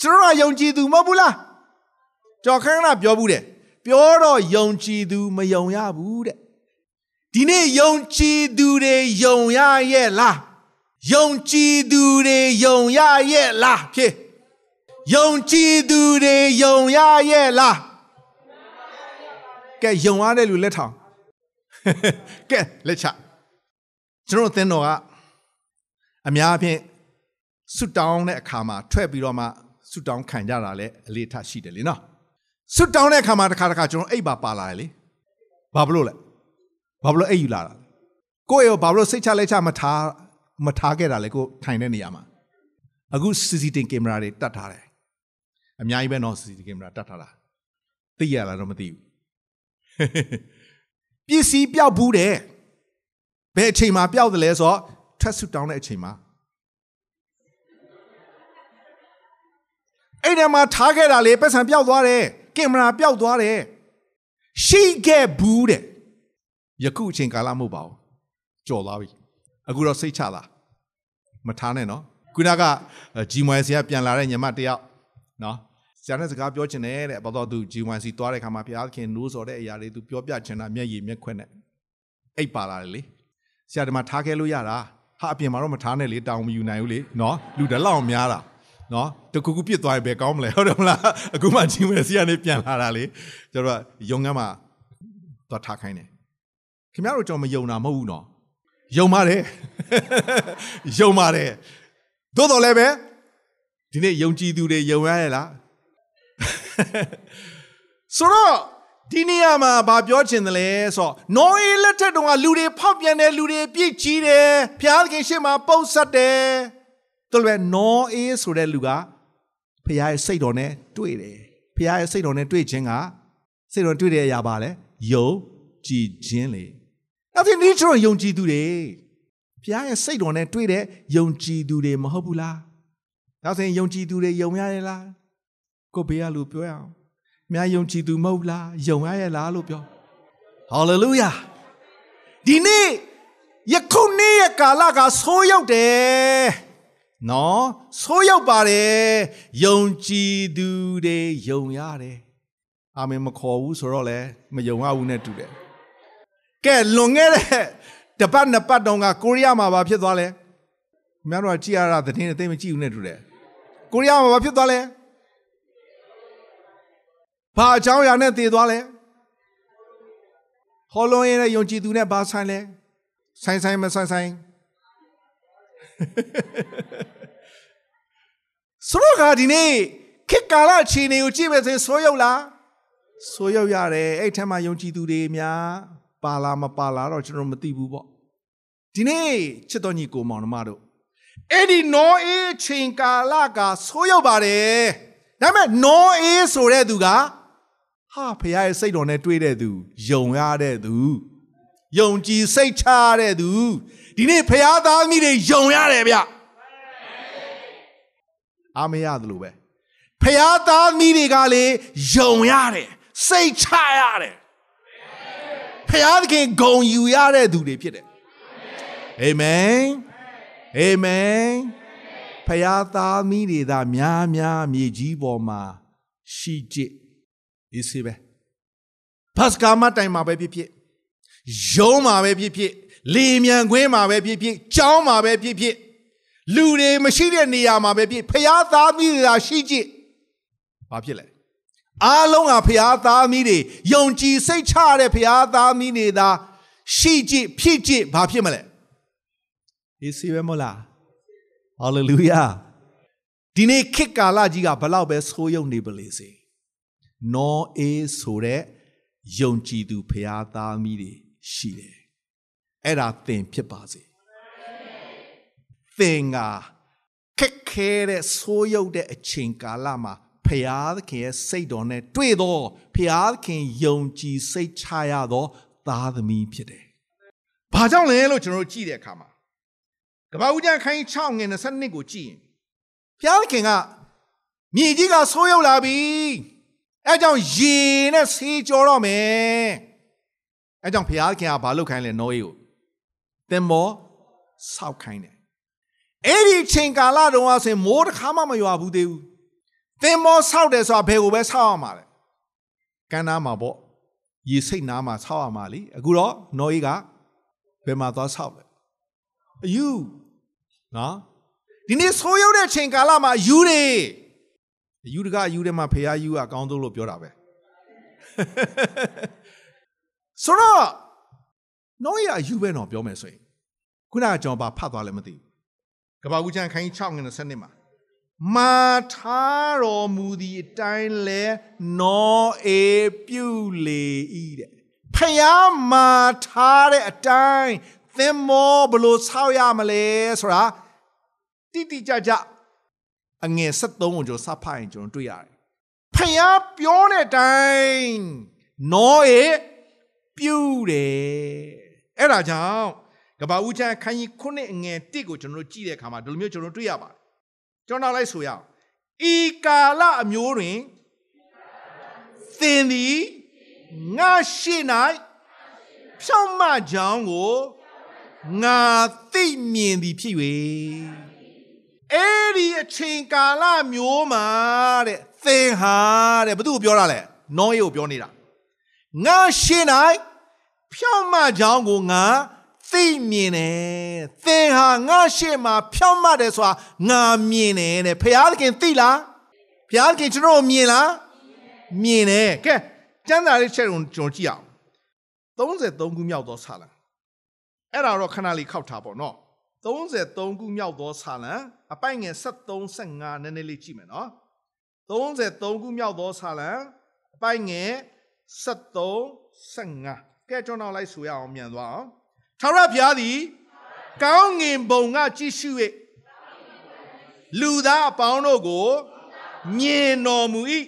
ကျွန်တော်ကယုံကြည်သူမဟုတ်ဘူးလားကြော်ခန်းကပြောဘူးတဲ့ပြောတော့ယုံကြည်သူမယုံရဘူးတဲ့ဒီနေ့ယုံကြည်သူတွေယုံရရဲ့လားယုံကြည်သူတွေယုံရရဲ့လားဖြစ် ယုံကြည်သူတွေယုံရရဲ့လားကဲယုံရတဲ့လူလက်ထောင်ကဲလက်ချကျွန်တော်သင်တော်ကအများအဖြစ်ဆွတောင်းတဲ့အခါမှာထွက်ပြီးတော့မှဆွတောင်းခံကြတာလည်းအလေးထားရှိတယ်လေနော်ဆွတောင်းတဲ့အခါမှာတစ်ခါတစ်ခါကျွန်တော်အိပ်ပါပါလာတယ်လေဘာဖြစ်လို့လဲဘာဖြစ်လို့အိပ်ယူလာတာလဲကိုယ့်ရောဘာဖြစ်လို့စိတ်ချလက်ချမထားမထားခဲ့တာလဲကိုထိုင်တဲ့နေရာမှာအခု CCTV ကင်မရာတွေတတ်ထားတယ် အများကြီးပဲနော် CCTV ကင်မရာတတ်ထားတာသိရလားတော့မသိဘူးပစ္စည်းပျောက်ဘူးတဲ့ဘယ်အချိန်မှာပျောက်တယ်လဲဆိုတော့ထက်ဆူတောင်းတဲ့အချိန်မှာအဲ့ဒီမှာထားခဲ့တာလေပတ်စံပျောက်သွားတယ်ကင်မရာပျောက်သွားတယ်ရှိခဲ့ဘူးတဲ့ယခုအချိန်ကာလမဟုတ်ပါဘူးကြော်သွားပြီအခုတော့စိတ်ချတာမထားနဲ့နော်ခုနကဂျီမွယ်စီကပြန်လာတဲ့ညီမတယောက် နော်ဆရာနဲ့စကားပြောချင်တယ်တဲ့ဘာလို့သူဂျီမွယ်စီသွားတဲ့ခါမှာဘုရားခင်နိုးစော်တဲ့အရာတွေသူပြောပြချင်တာမျက်ရည်မျက်ခွက်နဲ့အိတ်ပါလာတယ်လေဆရာဒီမှာထားခဲ့လို့ရတာဟာအပြင်မှာတော့မထားနဲ့လေတောင်းမယူနိုင်ဘူးလေနော်လူတလောက်များတာနော်တခုခုပြစ်သွားရင်ဘယ်ကောင်းမလဲဟုတ်တယ်မလားအခုမှဂျီမွယ်စီကနေပြန်လာတာလေကျတော့ရုံကမ်းမှာသွားထားခိုင်းတယ်ခင်ဗျားတို့ကြောင့်မယုံတာမဟုတ်ဘူးနော်ယုံပါတယ်ယုံပါတယ်သို့တော်လည်းပဲ ဒီနေ့ယုံကြည်သူတွေယုံရရဲ့လားဆိုတော့ဒီနေရာမှာဗာပြောချင်တယ်လဲဆိုတော့နော်အေးလက်ထက်တုန်းကလူတွေဖောက်ပြန်တယ်လူတွေပြစ်ကြီးတယ်ဖျားခင်ရှေ့မှာပုတ်ဆက်တယ်တို့လည်းနော်အေးဆိုတဲ့လူကဖျားရဲ့စိတ်တော်နဲ့တွေ့တယ်ဖျားရဲ့စိတ်တော်နဲ့တွေ့ခြင်းကစိတ်တော်တွေ့တဲ့အရာပါလဲယုံကြည်ခြင်းလေအဲ့ဒီနေ့ကျွန်တော်ယုံကြည်သူတွေဘုရားရဲ့စိတ်တော်နဲ့တွေ့တဲ့ယုံကြည်သူတွေမဟုတ်ဘူးလား ဒါဆိုရင်ယုံကြည်သူတွေယုံရရဲ့လားကိုဘေးကလူပြောရအောင်များယုံကြည်သူမဟုတ်လားယုံရရဲ့လားလို့ပြောဟာလေလုယာဒီနေ့ယခုနေ့ရဲ့ကာလကဆိုးရောက်တယ်နော်ဆိုးရောက်ပါတယ်ယုံကြည်သူတွေယုံရတယ်အာမင်မခေါ်ဘူးဆိုတော့လေမယုံရဘူးနဲ့တူတယ်ကဲလွန်ခဲ့တဲ့တပတ်နှစ်ပတ်တုန်းကကိုရီးယားမှာဘာဖြစ်သွားလဲအများတို့ကကြည့်ရတာသတင်းအသိမကြည့်ဘူးနဲ့တူတယ် ကိုရီးယားမှာဘာဖြစ်သွားလဲဘာအကြောင်းအရာနဲ့တည်သွားလဲဟောလုံးရဲ့ယုံကြည်သူနဲ့ဘာဆိုင်လဲဆိုင်ဆိုင်မဆိုင်ဆိုင်ဆိုတော့ကဒီနေ့ခေတ်ကာလအခြေအနေကိုကြည့်မယ်ဆိုရင်ဆိုးရုပ်လားဆိုးရုပ်ရတယ်အဲ့ထက်မှယုံကြည်သူတွေများပါလာမပါလာတော့ကျွန်တော်မသိဘူးပေါ့ဒီနေ့ချစ်တော်ညီကိုမောင်နှမတို့ အဲ့ဒီနောအေးချိန်ကာလကဆိုးရောက်ပါတယ်ဒါပေမဲ့နောအေးဆိုတဲ့သူကဟာဖခင်ရဲ့စိတ်တော်နဲ့တွေ့တဲ့သူယုံရတဲ့သူယုံကြည်စိတ်ချတဲ့သူဒီနေ့ဖခင်သားသမီးတွေယုံရတယ်ဗျအာမရသလိုပဲဖခင်သားသမီးတွေကလေယုံရတယ်စိတ်ချရတယ်ဖခင်ဂုံယူရတဲ့သူတွေဖြစ်တယ်အာမင် အာမင်ဖခင်သားသမီးတွေသာများများမြေကြီးပေါ်မှာရှိကြအေးစေပဲဘတ်ကာမတိုင်မှာပဲဖြစ်ဖြစ်ရုံးမှာပဲဖြစ်ဖြစ်လေမြန်ခွင်းမှာပဲဖြစ်ဖြစ်ကြောင်းမှာပဲဖြစ်ဖြစ်လူတွေမရှိတဲ့နေရာမှာပဲဖြစ်ဖခင်သားသမီးတွေသာရှိကြဘာဖြစ်လဲအားလုံးကဖျားသားမီးတွေယုံကြည်စိတ်ချတဲ့ဖျားသားမီးတွေသာရှိကြည့်ဖြစ်ကြည့်ဘာဖြစ်မလဲ ဒီစီပဲမလားဟာလေလုယာဒီနေ့ခေတ်ကာလကြီးကဘလောက်ပဲဆိုးရုံနေပါလေစေနောအေးဆိုတဲ့ယုံကြည်သူဖရာသားသမီးတွေရှိတယ်အဲ့ဒါသင်ဖြစ်ပါစေသင်ကခက်ခဲတဲ့ဆိုးရုပ်တဲ့အချိန်ကာလမှာဖရာသခင်ရဲ့စိတ်တော်နဲ့တွေ့တော့ဖရာသခင်ယုံကြည်စိတ်ချရသော သားသမီးဖြစ်တယ်။ဘာကြောင့်လဲလို့ကျွန်တော်တို့ကြည့်တဲ့အခါမှာ ကပ္ပဦးကျမ်းခိုင်း6ငွေ22ကိုကြည့်ရင်ဖရာသခင်ကမြေကြီးကဆိုးရုပ်လာပြီ။အဲကြောင့်ရေနဲ့ဆေးကြောတော့မယ်။အဲကြောင့်ဖရာသခင်ကဘာလုပ်ခိုင်းလဲနောအေးကိုသင်္ဘောဆောက်ခိုင်းတယ်။အဲ့ဒီချိန်ကာလတုန်းကဆိုရင်မိုးတစ်ခါမှမရွာဘူးသေးဘူး။သင်္ဘောဆောက်တယ်ဆိုတာဘယ်ကိုပဲဆောက်ရမှာလဲ။ကမ်းနားမှာပေါ့။ရေစိတ်နားမှာဆောက်ရမှာလी။အခုတော့နောအေးကဘယ်မှာသွားဆောက်လဲ။ အယူနော်။ဒီနေ့ဆိုးရုပ်တဲ့ချိန်ကာလမှာယူတွေယူတကအယူထဲမှာဖះယူကအကောင်းဆုံးလို့ပြောတာပဲဆိုတော့နောရအယူပဲတော့ပြောမယ်ဆိုရင်ခုနကကျွန်တော်ဘာဖတ်သွားလဲမသိဘူးကပ္ပဦးချမ်းခိုင်း6ငွေ20မှာမာထားတော်မူသည့်အတိုင်းလဲနောအေပြုလေဤတဲ့ဖះမာထားတဲ့အတိုင်း သင်မောဘလို့ဆောက်ရမလဲဆိုတာတိတိကျကျအငယ်73ကိုကျွန်တော်စဖတ်ရင်ကျွန်တော်တွေ့ရတယ်ဖျားပြောတဲ့အတိုင်းနောအေပြူတယ်အဲ့ဒါကြောင့်ကဘာဦးချမ်းခန်းကြီးခုနှစ်အငယ်1ကိုကျွန်တော်တို့ကြည့်တဲ့အခါမှာဒီလိုမျိုးကျွန်တော်တွေ့ရပါတယ်ကျွန်တော်လိုက်ဆိုရအောင်ဤကာလအမျိုးတွင်သင်သည်ငါရှိ၌ဖြောင့်မကြောင်းကို ငါသိမြင်သည်ဖြစ်၍အဲ့ဒီအချိန်ကာလမျိုးမှာတဲ့သင်ဟာတဲ့ဘသူကိုပြောတာလဲနောယေကိုပြောနေတာငါရှင်းနိုင်ဖြောင့်မကြောင်းကိုငါသိမြင်တယ်သင်ဟာငါရှေ့မှာဖြောင့်မတယ်ဆိုတာငါမြင်တယ်တဲ့ဖျားသခင်သိလားဖျားသခင်ကျွန်တော်မြင်လားမြင်တယ်ကဲကျမ်းစာလေးချက်ကိုကျွန်တော်ကြည့်အောင်33ခုမြောက်သောဆာလံ အဲ့ဒါတော့ခဏလေးခောက်ထားပေါ့နော်33ခုမြောက်သောဆာလံအပိုင်ငယ်73 55နည်းနည်းလေးကြည့်မယ်နော်33ခုမြောက်သောဆာလံအပိုင်ငယ်73 55ကဲကျွန်တော်လိုက်ဆိုရအောင်မြန်သွားအောင်ထာဝရဘုရားသည်ကောင်းငင်ဘုံကကြည့်ရှု၍လူသားအပေါင်းတို့ကိုမြင်တော်မူ၏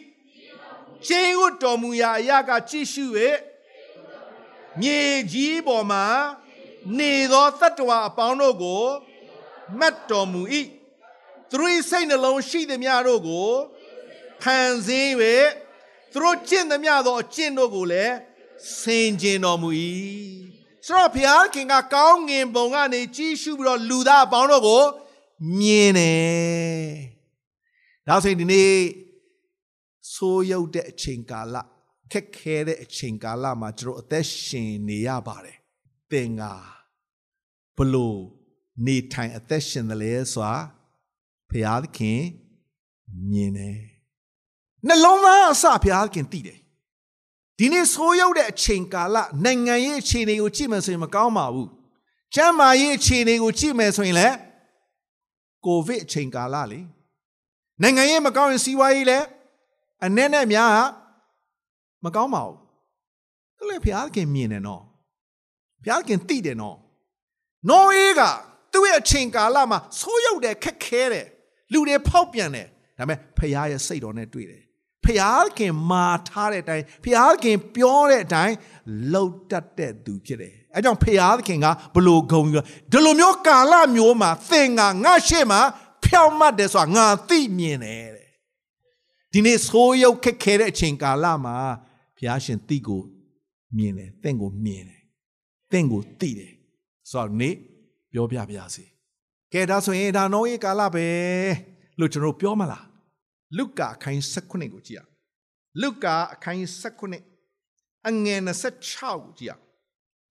ချင်းဝတ်တော်မူရာအရာကကြည့်ရှု၍မြေကြီးပေါ်မှာ နေသောတတ္တဝါအပေါင်းတို့ကိုမတ်တော်မူ၏သူတို့စိတ်နှလုံးရှိသည်များတို့ကိုဖန်ဆင်း၍သူတို့ကျင့်သည်များသောအကျင့်တို့ကိုလည်းဆင်ခြင်တော်မူ၏ဆိုတော့ဘုရားခင်ကကောင်းငင်ဘုံကနေကြီးရှုပြီးတော့လူသားအပေါင်းတို့ကိုမြင်တယ်ဒါဆိုရင်ဒီနေ့ဆိုးရုပ်တဲ့အချိန်ကာလခက်ခဲတဲ့အချိန်ကာလမှာကျွန်တော်အသက်ရှင်နေရပါတယ်သင်က ဘလို့နေထိုင်အသက်ရှင်တယ်လဲဆိုတာဘုရားသခင်မြင်တယ်နှလုံးသားအစဘုရားသခင်သိတယ်ဒီနေ့ဆိုးရောက်တဲ့အချိန်ကာလနိုင်ငံရေးအခြေအနေကိုကြည့်မယ်ဆိုရင်မကောင်းပါဘူးကျန်းမာရေးအခြေအနေကိုကြည့်မယ်ဆိုရင်လည်းကိုဗစ်အချိန်ကာလလေနိုင်ငံရေးမကောင်းရင်စီးပွားရေးလည်းအနဲ့နဲ့များမကောင်းပါဘူးဒါလည်းဘုရားသခင်မြင်တယ်နော်ဘုရားသခင်သိတယ်နော် နော်ဝေးကသူ့ရဲ့အချိန်ကာလမှာဆိုးရုပ်တယ်ခက်ခဲတယ်လူတွေဖောက်ပြန်တယ်ဒါပေမဲ့ဖခင်ရဲ့စိတ်တော်နဲ့တွေ့တယ်ဖခင်မာထားတဲ့အတိုင်းဖခင်ပြောတဲ့အတိုင်းလှုပ်တတ်တဲ့သူဖြစ်တယ်အဲကြောင့်ဖခင်ကဘလို့ဂုံယူဒီလိုမျိုးကာလမျိုးမှာသင်ကငါရှေ့မှာဖြောင့်မတ်တယ်ဆိုတာငါသိမြင်တယ်တဲ့ဒီနေ့ဆိုးရုပ်ခက်ခဲတဲ့အချိန်ကာလမှာဘုရားရှင်သိကိုမြင်တယ်သင်ကိုမြင်တယ်သင်ကိုသိတယ် ဆိုတော့နေ့ပြောပြပါရစေကဲဒါဆိုရင်ဒါနောရဲ့ကာလပဲလို့ကျွန်တော်ပြောမလားလုကာအခန်း16ကိုကြည့်ရလုကာအခန်း16အငယ်26ကိုကြည့်ရ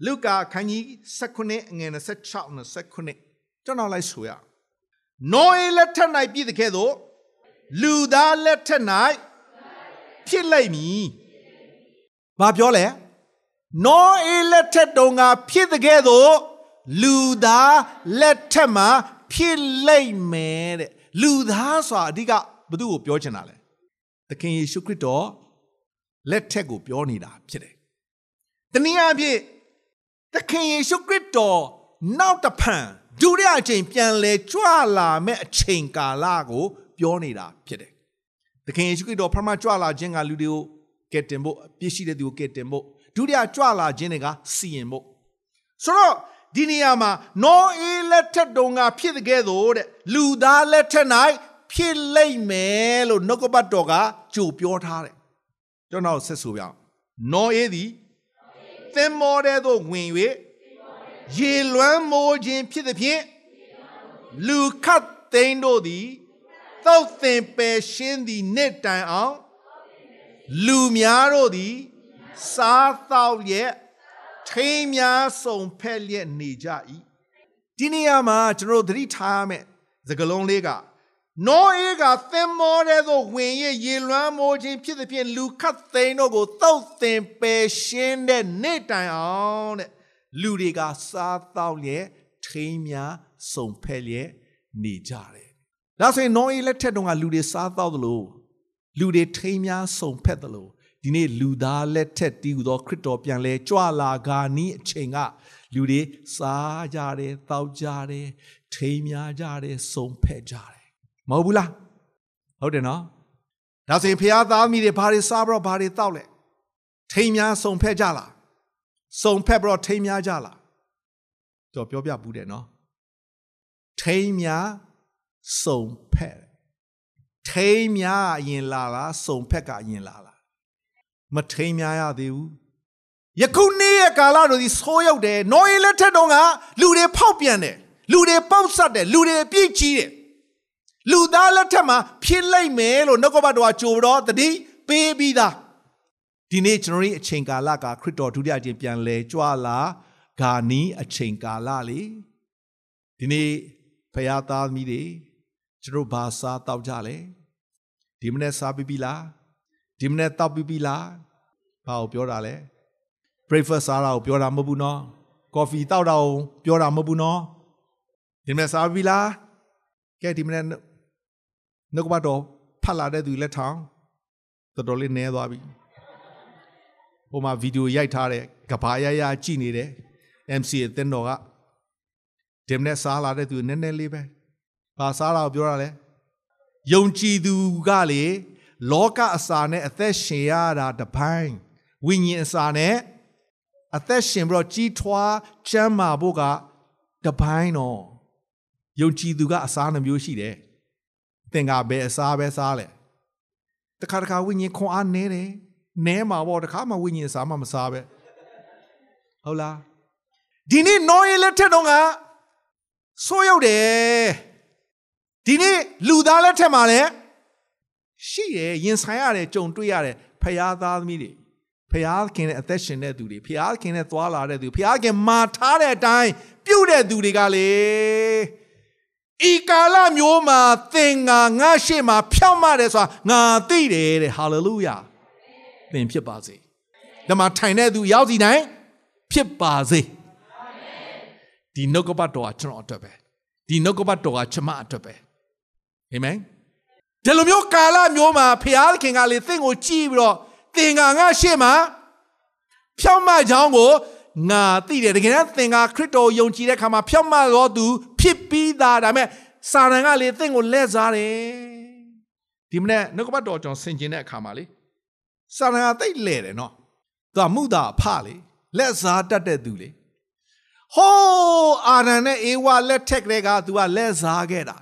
လုကာအခန်းကြီး16အငယ်26 29ကျွန်တော်လိုက်ဆိုရနောအေလက်ထက်၌ပြည်တဲ့ကဲ့သို့လူသားလက်ထက်၌ဖြစ်လိုက်မည်ဘာပြောလဲနောအေလက်ထက်တုန်းကဖြစ်တဲ့ကဲ့သို့ လူသားလက်ထက်မှာဖြစ်လိုက်မယ်တဲ့လူသားဆိုတာအဓိကဘသူ့ကိုပြောချင်တာလဲသခင်ယေရှုခရစ်တော်လက်ထက်ကိုပြောနေတာဖြစ်တယ်။တနည်းအားဖြင့်သခင်ယေရှုခရစ်တော်နောက်တစ်ဖန်ဒုတိယအချိန်ပြန်လဲကြွလာမဲ့အချိန်ကာလကို ပြောနေတာဖြစ်တယ်။သခင်ယေရှုခရစ်တော်ပထမကြွလာခြင်းကလူတွေကိုကယ်တင်ဖို့အပြစ်ရှိတဲ့သူကိုကယ်တင်ဖို့ဒုတိယကြွလာခြင်းတွေကစီရင်ဖို့ဆိုတော့ ဒီနေရာမှာနောအေးလက်ထက်တုန်းကဖြစ်တဲ့ကဲ့သို့တဲ့လူသားလက်ထက်၌ဖြစ်လိမ့်မယ်လို့နှုတ်ကပတ်တော်ကကြိုပြောထားတယ်ကျွန်တော်ဆက်ဆိုပြအောင်နောအေးသည်သင်္ဘောတဲ့သို့ဝင်၍ရေလွမ်းမိုးခြင်းဖြစ်သည်ဖြင့်လူခတ်သိန်းတို့သည်သောက်သင်ပယ်ရှင်းသည်နှစ်တိုင်အောင် လူများတို့သည် စားသောက်ရဲ့ ထိမ်းများစုံဖက်လျက်နေကြ၏ဒီနေရာမှာကျွန်တော်တို့သတိထားရမယ်စကလုံးလေးကနောအေးကသင်္ဘောတဲ့သို့ဝင်ရရေလွမ်းမိုးခြင်းဖြစ်သဖြင့်လူခတ်သိန်းတို့ကိုသုတ်သင်ပယ်ရှင်းတဲ့နေ့တိုင်အောင်တဲ့လူတွေကစားသောက်လျက်ထိမ်းများစုံဖက်လျက်နေကြတယ်ဒါဆိုရင်နောအေးလက်ထက်တုန်းကလူတွေစားသောက်သလိုလူတွေထိမ်းများစုံဖက်သလို ဒီနေ့လူသားလက်ထက်တည်ဟူသောခရစ်တော်ပြန်လဲကြွလာဂာနီးအချိန်ကလူတွေစားကြတယ်တောက်ကြတယ်ထိမ်းများကြတယ်စုံဖက်ကြတယ်မဟုတ်ဘူးလားဟုတ်တယ်နော်ဒါဆိုရင်ဖះသားမိတွေဘာတွေစားပြီးတော့ဘာတွေတောက်လဲထိမ်းများစုံဖက်ကြလားစုံဖက်ပြီးတော့ထိမ်းများကြလားတော့ပြောပြဘူးတယ်နော်ထိမ်းများစုံဖက်ထိမ်းများအရင်လာလားစုံဖက်ကအရင်လာလား မထိမ်းများရသေးဘူးယခုနေ့ရဲ့ကာလတို့ဒီဆိုးရောက်တယ်နော်အေးလက်ထက်တုန်းကလူတွေဖောက်ပြန်တယ်လူတွေပေါက်ဆက်တယ်လူတွေအပြည့်ကြီးတယ်လူသားလက်ထက်မှာဖြစ်လိုက်မယ်လို့နှုတ်ကပတ်တော်ကကြိုတော့တတိပေးပြီးသားဒီနေ့ကျွန်တော်တို့အချိန်ကာလကခရစ်တော်ဒုတိယကျင့်ပြန်လဲကြွလာဂာနီးအချိန်ကာလလေဒီနေ့ဖရာသားသမီးတွေကျွန်တော်ဘာစားတောက်ကြလဲဒီမနေ့စားပြီးပြီလား ဒီမနေ့တောက်ပြီးပြီလားဘာကိုပြောတာလဲ breakfast စားတာကိုပြောတာမဟုတ်ဘူးနော် coffee တောက်တာကိုပြောတာမဟုတ်ဘူးနော်ဒီမနေ့စားပြီလားကဲဒီမနေ့နှုတ်ကပတ်တော်ဖတ်လာတဲ့သူလက်ထောင်တော်တော်လေးနည်းသွားပြီဟိုမှာဗီဒီယိုရိုက်ထားတဲ့ကဘာရရကြည့်နေတယ် MC အသင်းတော်ကဒီမနေ့စားလာတဲ့သူနည်းနည်းလေးပဲဘာစားလာကိုပြောတာလဲယုံကြည်သူကလေ လောကအစာနဲ့အသက်ရှင်ရတာတပိုင်းဝိညာဉ်အစာနဲ့အသက်ရှင်ပြီးတော့ကြီးထွားကျမ်းမာဖို့ကတပိုင်းတော့ယုံကြည်သူကအစားနှမျိုးရှိတယ်သင်ကဘယ်အစားပဲစားလဲတခါတခါဝိညာဉ်ခွန်အားနည်းတယ်နည်းမှာပေါ့တခါမှဝိညာဉ်စားမှမစားပဲဟုတ်လားဒီနေ့နော်ရလက်ထက်တော့ကဆိုးရောက်တယ်ဒီနေ့လူသားလက်ထက်မှာလည်း ရှိတယ်ရင်ဆိုင်ရတယ်ကြုံတွေ့ရတယ်ဖရာသားသမီးတွေဖရာခင်နဲ့အသက်ရှင်တဲ့သူတွေဖရာခင်နဲ့သွားလာတဲ့သူဖရာခင်မာထားတဲ့အတိုင်းပြုတ်တဲ့သူတွေကလေဤကာလမျိုးမှာသင်ငါငါရှေ့မှာဖြောင့်မတယ်ဆိုတာငါသိတယ်တဲ့ဟာလေလုယာသင်ဖြစ်ပါစေဒီမှာထိုင်တဲ့သူရောက်စီတိုင်းဖြစ်ပါစေဒီနှုတ်ကပတ်တော်ကကျွန်တော်အတွက်ပဲဒီနှုတ်ကပတ်တော်ကကျွန်မအတွက်ပဲအာမင် ဒီလိုမျိုးကာလမျိုးမှာဖခင်ကလေသင်ကိုကြည့်ပြီးတော့သင်ကငါရှေ့မှာဖြောင့်မကြောင်းကိုငါသိတယ်တကယ်တမ်းသင်ကခရစ်တော်ယုံကြည်တဲ့အခါမှာဖြောင့်မတော်သူ ဖြစ်ပြီးသားဒါပေမဲ့စာရန်ကလေသင်ကိုလက်စားတယ်ဒီမနေ့နှုတ်ကပတ်တော်ကျွန်တော်ဆင်ကျင်တဲ့အခါမှာလေစာရန်ကသိလဲတယ်နော်သူကမှုသာဖလေလက်စားတတ်တဲ့သူလေဟိုးအာရန်နဲ့အေဝါလက်ထက်ကလေးကသူကလက်စားခဲ့တာ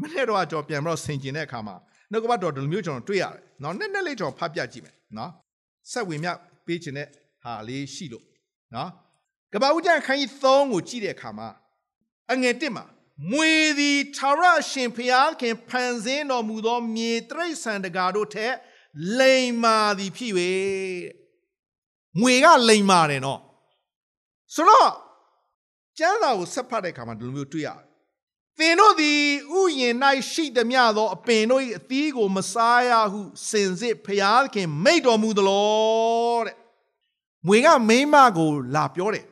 မနေ့တော့ကျွန်တော်ပြန်ပြီးတော့ဆင်ကျင်တဲ့အခါမှာနှုတ်ကပတ်တော်ဒီလိုမျိုးကျွန်တော်တွေ့ရတယ်နော်နည်းနည်းလေးကျွန်တော်ဖတ်ပြကြည့်မယ်နော်ဆက်ဝင်မြပေးခြင်းတဲ့ဟာလေးရှိလို့နော်ကပ္ပဦးကျန်ခန်းကြီး3ကိုကြည့်တဲ့အခါမှာအငယ်1မှာမွေသည်ထာဝရရှင်ဖျားခင်ဖန်ဆင်းတော်မူသောမြေတရိษံတကာတို့ထက်လိမ်မာသည်ဖြစ်၍မွေကလိမ်မာတယ်နော်ဆိုတော့ကျမ်းစာကိုဆက်ဖတ်တဲ့အခါမှာဒီလိုမျိုးတွေ့ရတယ် သင်တို့သည်ဥယျင်၌ရှိသမျှသောအပင်တို့၏အသီးကိုမစားရဟုစင်စစ်ဖျားခင်မိတ်တော်မူသလောတဲ့မွေကမိမကိုလာပြောတယ်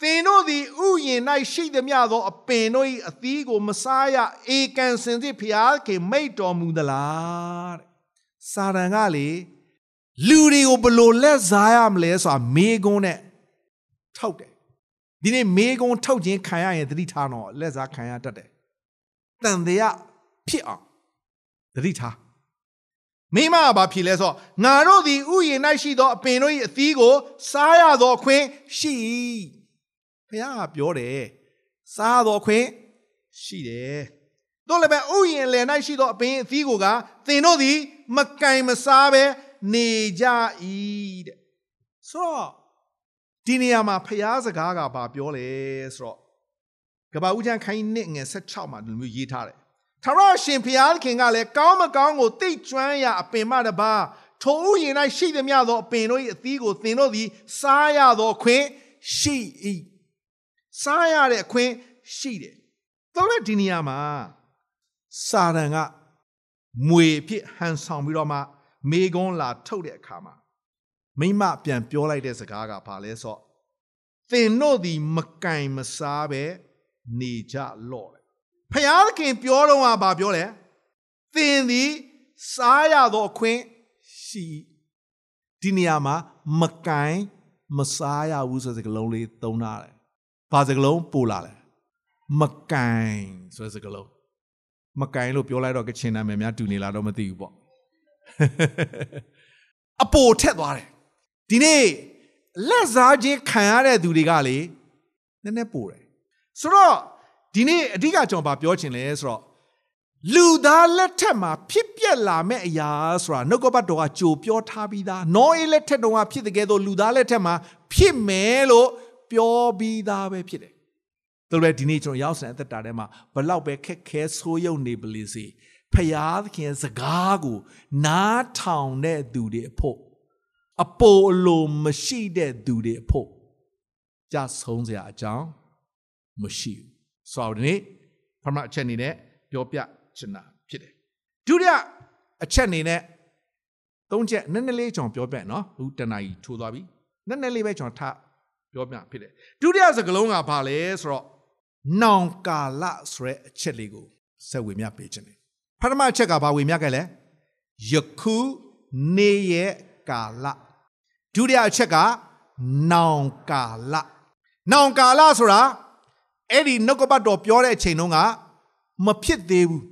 သင်တို့သည်ဥယျင်၌ရှိသမျှသောအပင်တို့၏အသီးကိုမစားရအေကန်စင်စစ်ဖျားခင်မိတ်တော်မူသလားတဲ့စာရန်ကလေလူတွေကိုဘယ်လို့လက်စားရမလဲဆိုတာမေးခွန်းနဲ့ထုတ်တယ်ဒီနေ့မေးခွန်းထုတ်ခြင်းခံရရင်သတိထားတော့လက်စားခံရတတ်တယ် တန်တရားဖြစ်အောင်သတိထားမိမကဘာဖြစ်လဲဆိုတော့ငါတို့သည်ဥယျာဉ်၌ရှိသောအပင်တို့၏အသီးကိုစားရသောအခွင့်ရှိ၏ဘုရားကပြောတယ်စားရသောအခွင့်ရှိတယ်တို့လည်းပဲဥယျာဉ်လယ်၌ရှိသောအပင်အသီးကိုကသင်တို့သည်မကင်မစားဘဲနေကြ၏တဲ့ဆိုတော့ဒီနေရာမှာဖျားစကားကဘာပြောလဲဆိုတော့ ကဘာဦးချမ်းခိုင်းနှစ်ငယ်16မှာဒီလိုမျိုးရေးထားတယ်ထာဝရရှင်ဖျားခင်ကလည်းကောင်းမကောင်းကိုသိကျွမ်းရအပင်မတပါထိုဥယျာဉ်၌ရှိသည်များသောအပင်တို့၏အသီးကိုသင်တို့သည် စားရသောအခွင့်ရှိ၏စားရတဲ့အခွင့်ရှိတယ်တော့လည်းဒီနေရာမှာစာရန်ကမွေဖြစ်ဟန်ဆောင်ပြီးတော့မှမေကွန်းလာထုတ်တဲ့အခါမှာမိမပြန်ပြောလိုက်တဲ့စကားကဘာလဲဆိုတော့သင်တို့သည်မကင်မစားပဲ နေကြလော့တယ်ဖျားခင်ပြောတော့ကဘာပြောလဲသင်သည်စားရသောအခွင့်ရှိဒီနေရာမှာမကင်မစားရဘူးဆိုတဲ့စကားလုံးလေးသုံးထားတယ်ဘာစကားလုံးပို့လာလဲမကင်ဆိုတဲ့စကားလုံးမကင်လို့ပြောလိုက်တော့ကချင်နာမည်များတူနေလားတော့မသိဘူးပေါ့အပိုထက်သွားတယ်ဒီနေ့လက်စားခြင်းခံရတဲ့သူတွေကလေနည်းနည်းပိုတယ် ဆိုတော့ဒီနေ့အဓိကကျွန်တော်ပြောချင်လဲဆိုတော့လူသားလက်ထက်မှာဖြစ်ပျက်လာမဲ့အရာဆိုတာနှုတ်ကပတ်တော်ကကြိုပြောထားပြီးသားနောအေးလက်ထက်တုန်းကဖြစ်တဲ့ကဲတော့လူသားလက်ထက်မှာဖြစ်မယ်လို့ပြောပြီးသားပဲဖြစ်တယ်ဒါပေမဲ့ဒီနေ့ကျွန်တော်ရောက်စံအသက်တာထဲမှာဘလောက်ပဲခက်ခဲဆိုးရုံနေပလိစေဖယားသခင်စကားကို နားထောင်တဲ့သူတွေအဖို့အပိုအလိုမရှိတဲ့သူတွေအဖို့ကြဆုံးစရာအကြောင်း မရှိဘူးဆိုတော့ဒီနေ့ပထမအချက်အနေနဲ့ပြောပြချင်တာဖြစ်တယ်ဒုတိယအချက်အနေနဲ့သုံးချက်နည်းနည်းလေးကျွန်တော်ပြောပြနော်အခုတဏှာကြီးထိုးသွားပြီနည်းနည်းလေးပဲကျွန်တော်ထပြောပြဖြစ်တယ်ဒုတိယစကားလုံးကဘာလဲဆိုတော့နောင်ကာလဆိုတဲ့အချက်လေးကိုဆက်ဝေမျှပေးခြင်းတယ်ပထမအချက်ကဘာဝေမျှခဲ့လဲယခုနေရဲ့ကာလဒုတိယအချက်ကနောင်ကာလနောင်ကာလဆိုတာ အဲ့ဒီနှုတ်ကပတ်တော်ပြောတဲ့အချိန်တုန်းကမဖြစ်သေးဘူး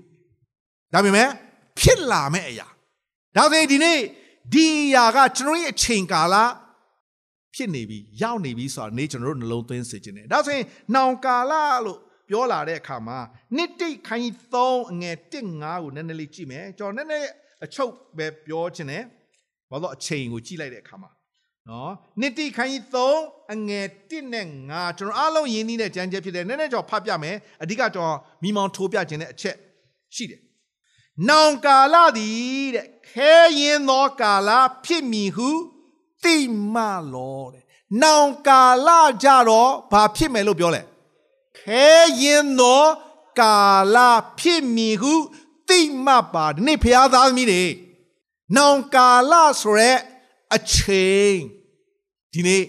ဒါပေမဲ့ဖြစ်လာမဲ့အရာဒါဆိုရင်ဒီနေ့ဒီအရာကကျွန်တော်ရဲ့အချိန်ကာလဖြစ်နေပြီရောက်နေပြီဆိုတာနေ့ကျွန်တော်တို့နှလုံးသွင်းစေခြင်းတယ်ဒါဆိုရင်နောင်ကာလလို့ပြောလာတဲ့အခါမှာနှစ်တိတ်ခိုင်း3အငယ်1 5ကိုနည်းနည်းလေးကြည့်မယ်ကျွန်တော်နည်းနည်းအချုပ်ပဲပြောခြင်းတယ်ဘာလို့အချိန်ကိုကြည့်လိုက်တဲ့အခါမှာ နော်နှစ်တိခိုင်း3အငယ်1နဲ့5ကျွန်တော်အားလုံးယဉ်နေတဲ့ကြံကြက်ဖြစ်တယ်နည်းနည်းကျွန်တော်ဖတ်ပြမယ်အဓိကကျွန်တော်မိမောင်ထိုးပြခြင်းတဲ့အချက်ရှိတယ်နောင်ကာလသည်တဲ့ခဲရင်သောကာလဖြစ်မည်ဟုသိမှလောတဲ့နောင်ကာလကြတော့ဘာဖြစ်မယ်လို့ပြောလဲခဲရင်သောကာလဖြစ်မည်ဟုသိမှပါဒီနေ့ဖျားသားသမီးတွေနောင်ကာလဆိုရဲ အချိန်ဒီနေ့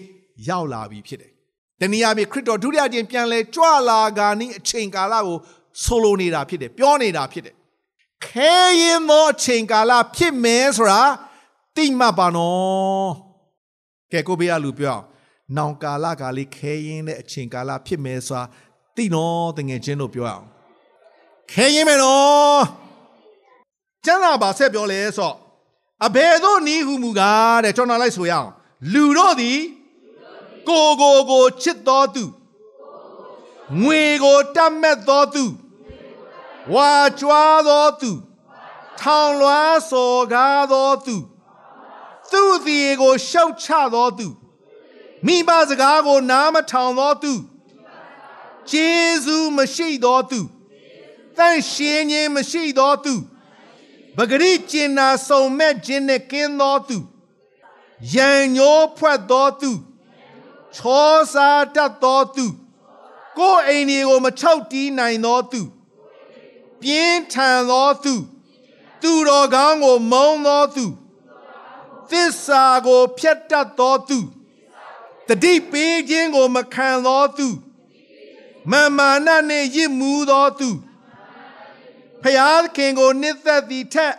ရောက်လာပြီဖြစ်တယ်။တနည်းအားဖြင့်ခရစ်တော်ဒုတိယကျင့်ပြန်လဲကြွလာကနီးအချိန်ကာလကိုဆိုလိုနေတာဖြစ်တယ်ပြောနေတာဖြစ်တယ်။ခဲရင်သောအချိန်ကာလဖြစ်မယ်ဆိုတာသိမှတ်ပါနော်။ကဲကိုဘေးကလူပြောအောင်နောင်ကာလကလေးခဲရင်တဲ့အချိန်ကာလဖြစ်မယ်ဆိုတာသိနော်တငယ်ချင်းတို့ပြောအောင်။ခဲရင်မယ်နော်။ကျမ်းစာပါဆက်ပြောလဲဆိုတော့ အဘယ်သို့နီးဟုမူကားတဲ့ကျွန်တော်လိုက်ဆိုရအောင်လူတို့သည်ကိုကိုကိုချစ်တော်သူငွေကိုတတ်မဲ့တော်သူဝါကြွားတော်သူထောင်လွှားစော်ကားတော်သူသူ့စီကိုရှောက်ချတော်သူမိဘစကားကိုနားမထောင်တော်သူဂျေဇုမရှိတော်သူတန်ရှင်းခြင်းမရှိတော်သူ ပဂရိကျင်နာစုံမဲ့ခြင်းနဲ့ကင်းသောသူယံညိုးဖွက်သောသူချောစားတတ်သောသူကိုယ်အိမ်တွေကိုမချောက်တီးနိုင်သောသူပြင်းထန်သောသူသူတော်ကောင်းကိုမုန်းသောသူသစ္စာကိုဖျက်တတ်သောသူတတိပေးခြင်းကိုမခံသောသူမမာနနှင့်ရစ်မှုသောသူ ဖျားခင်ကိုနှစ်သက်သည်ထက်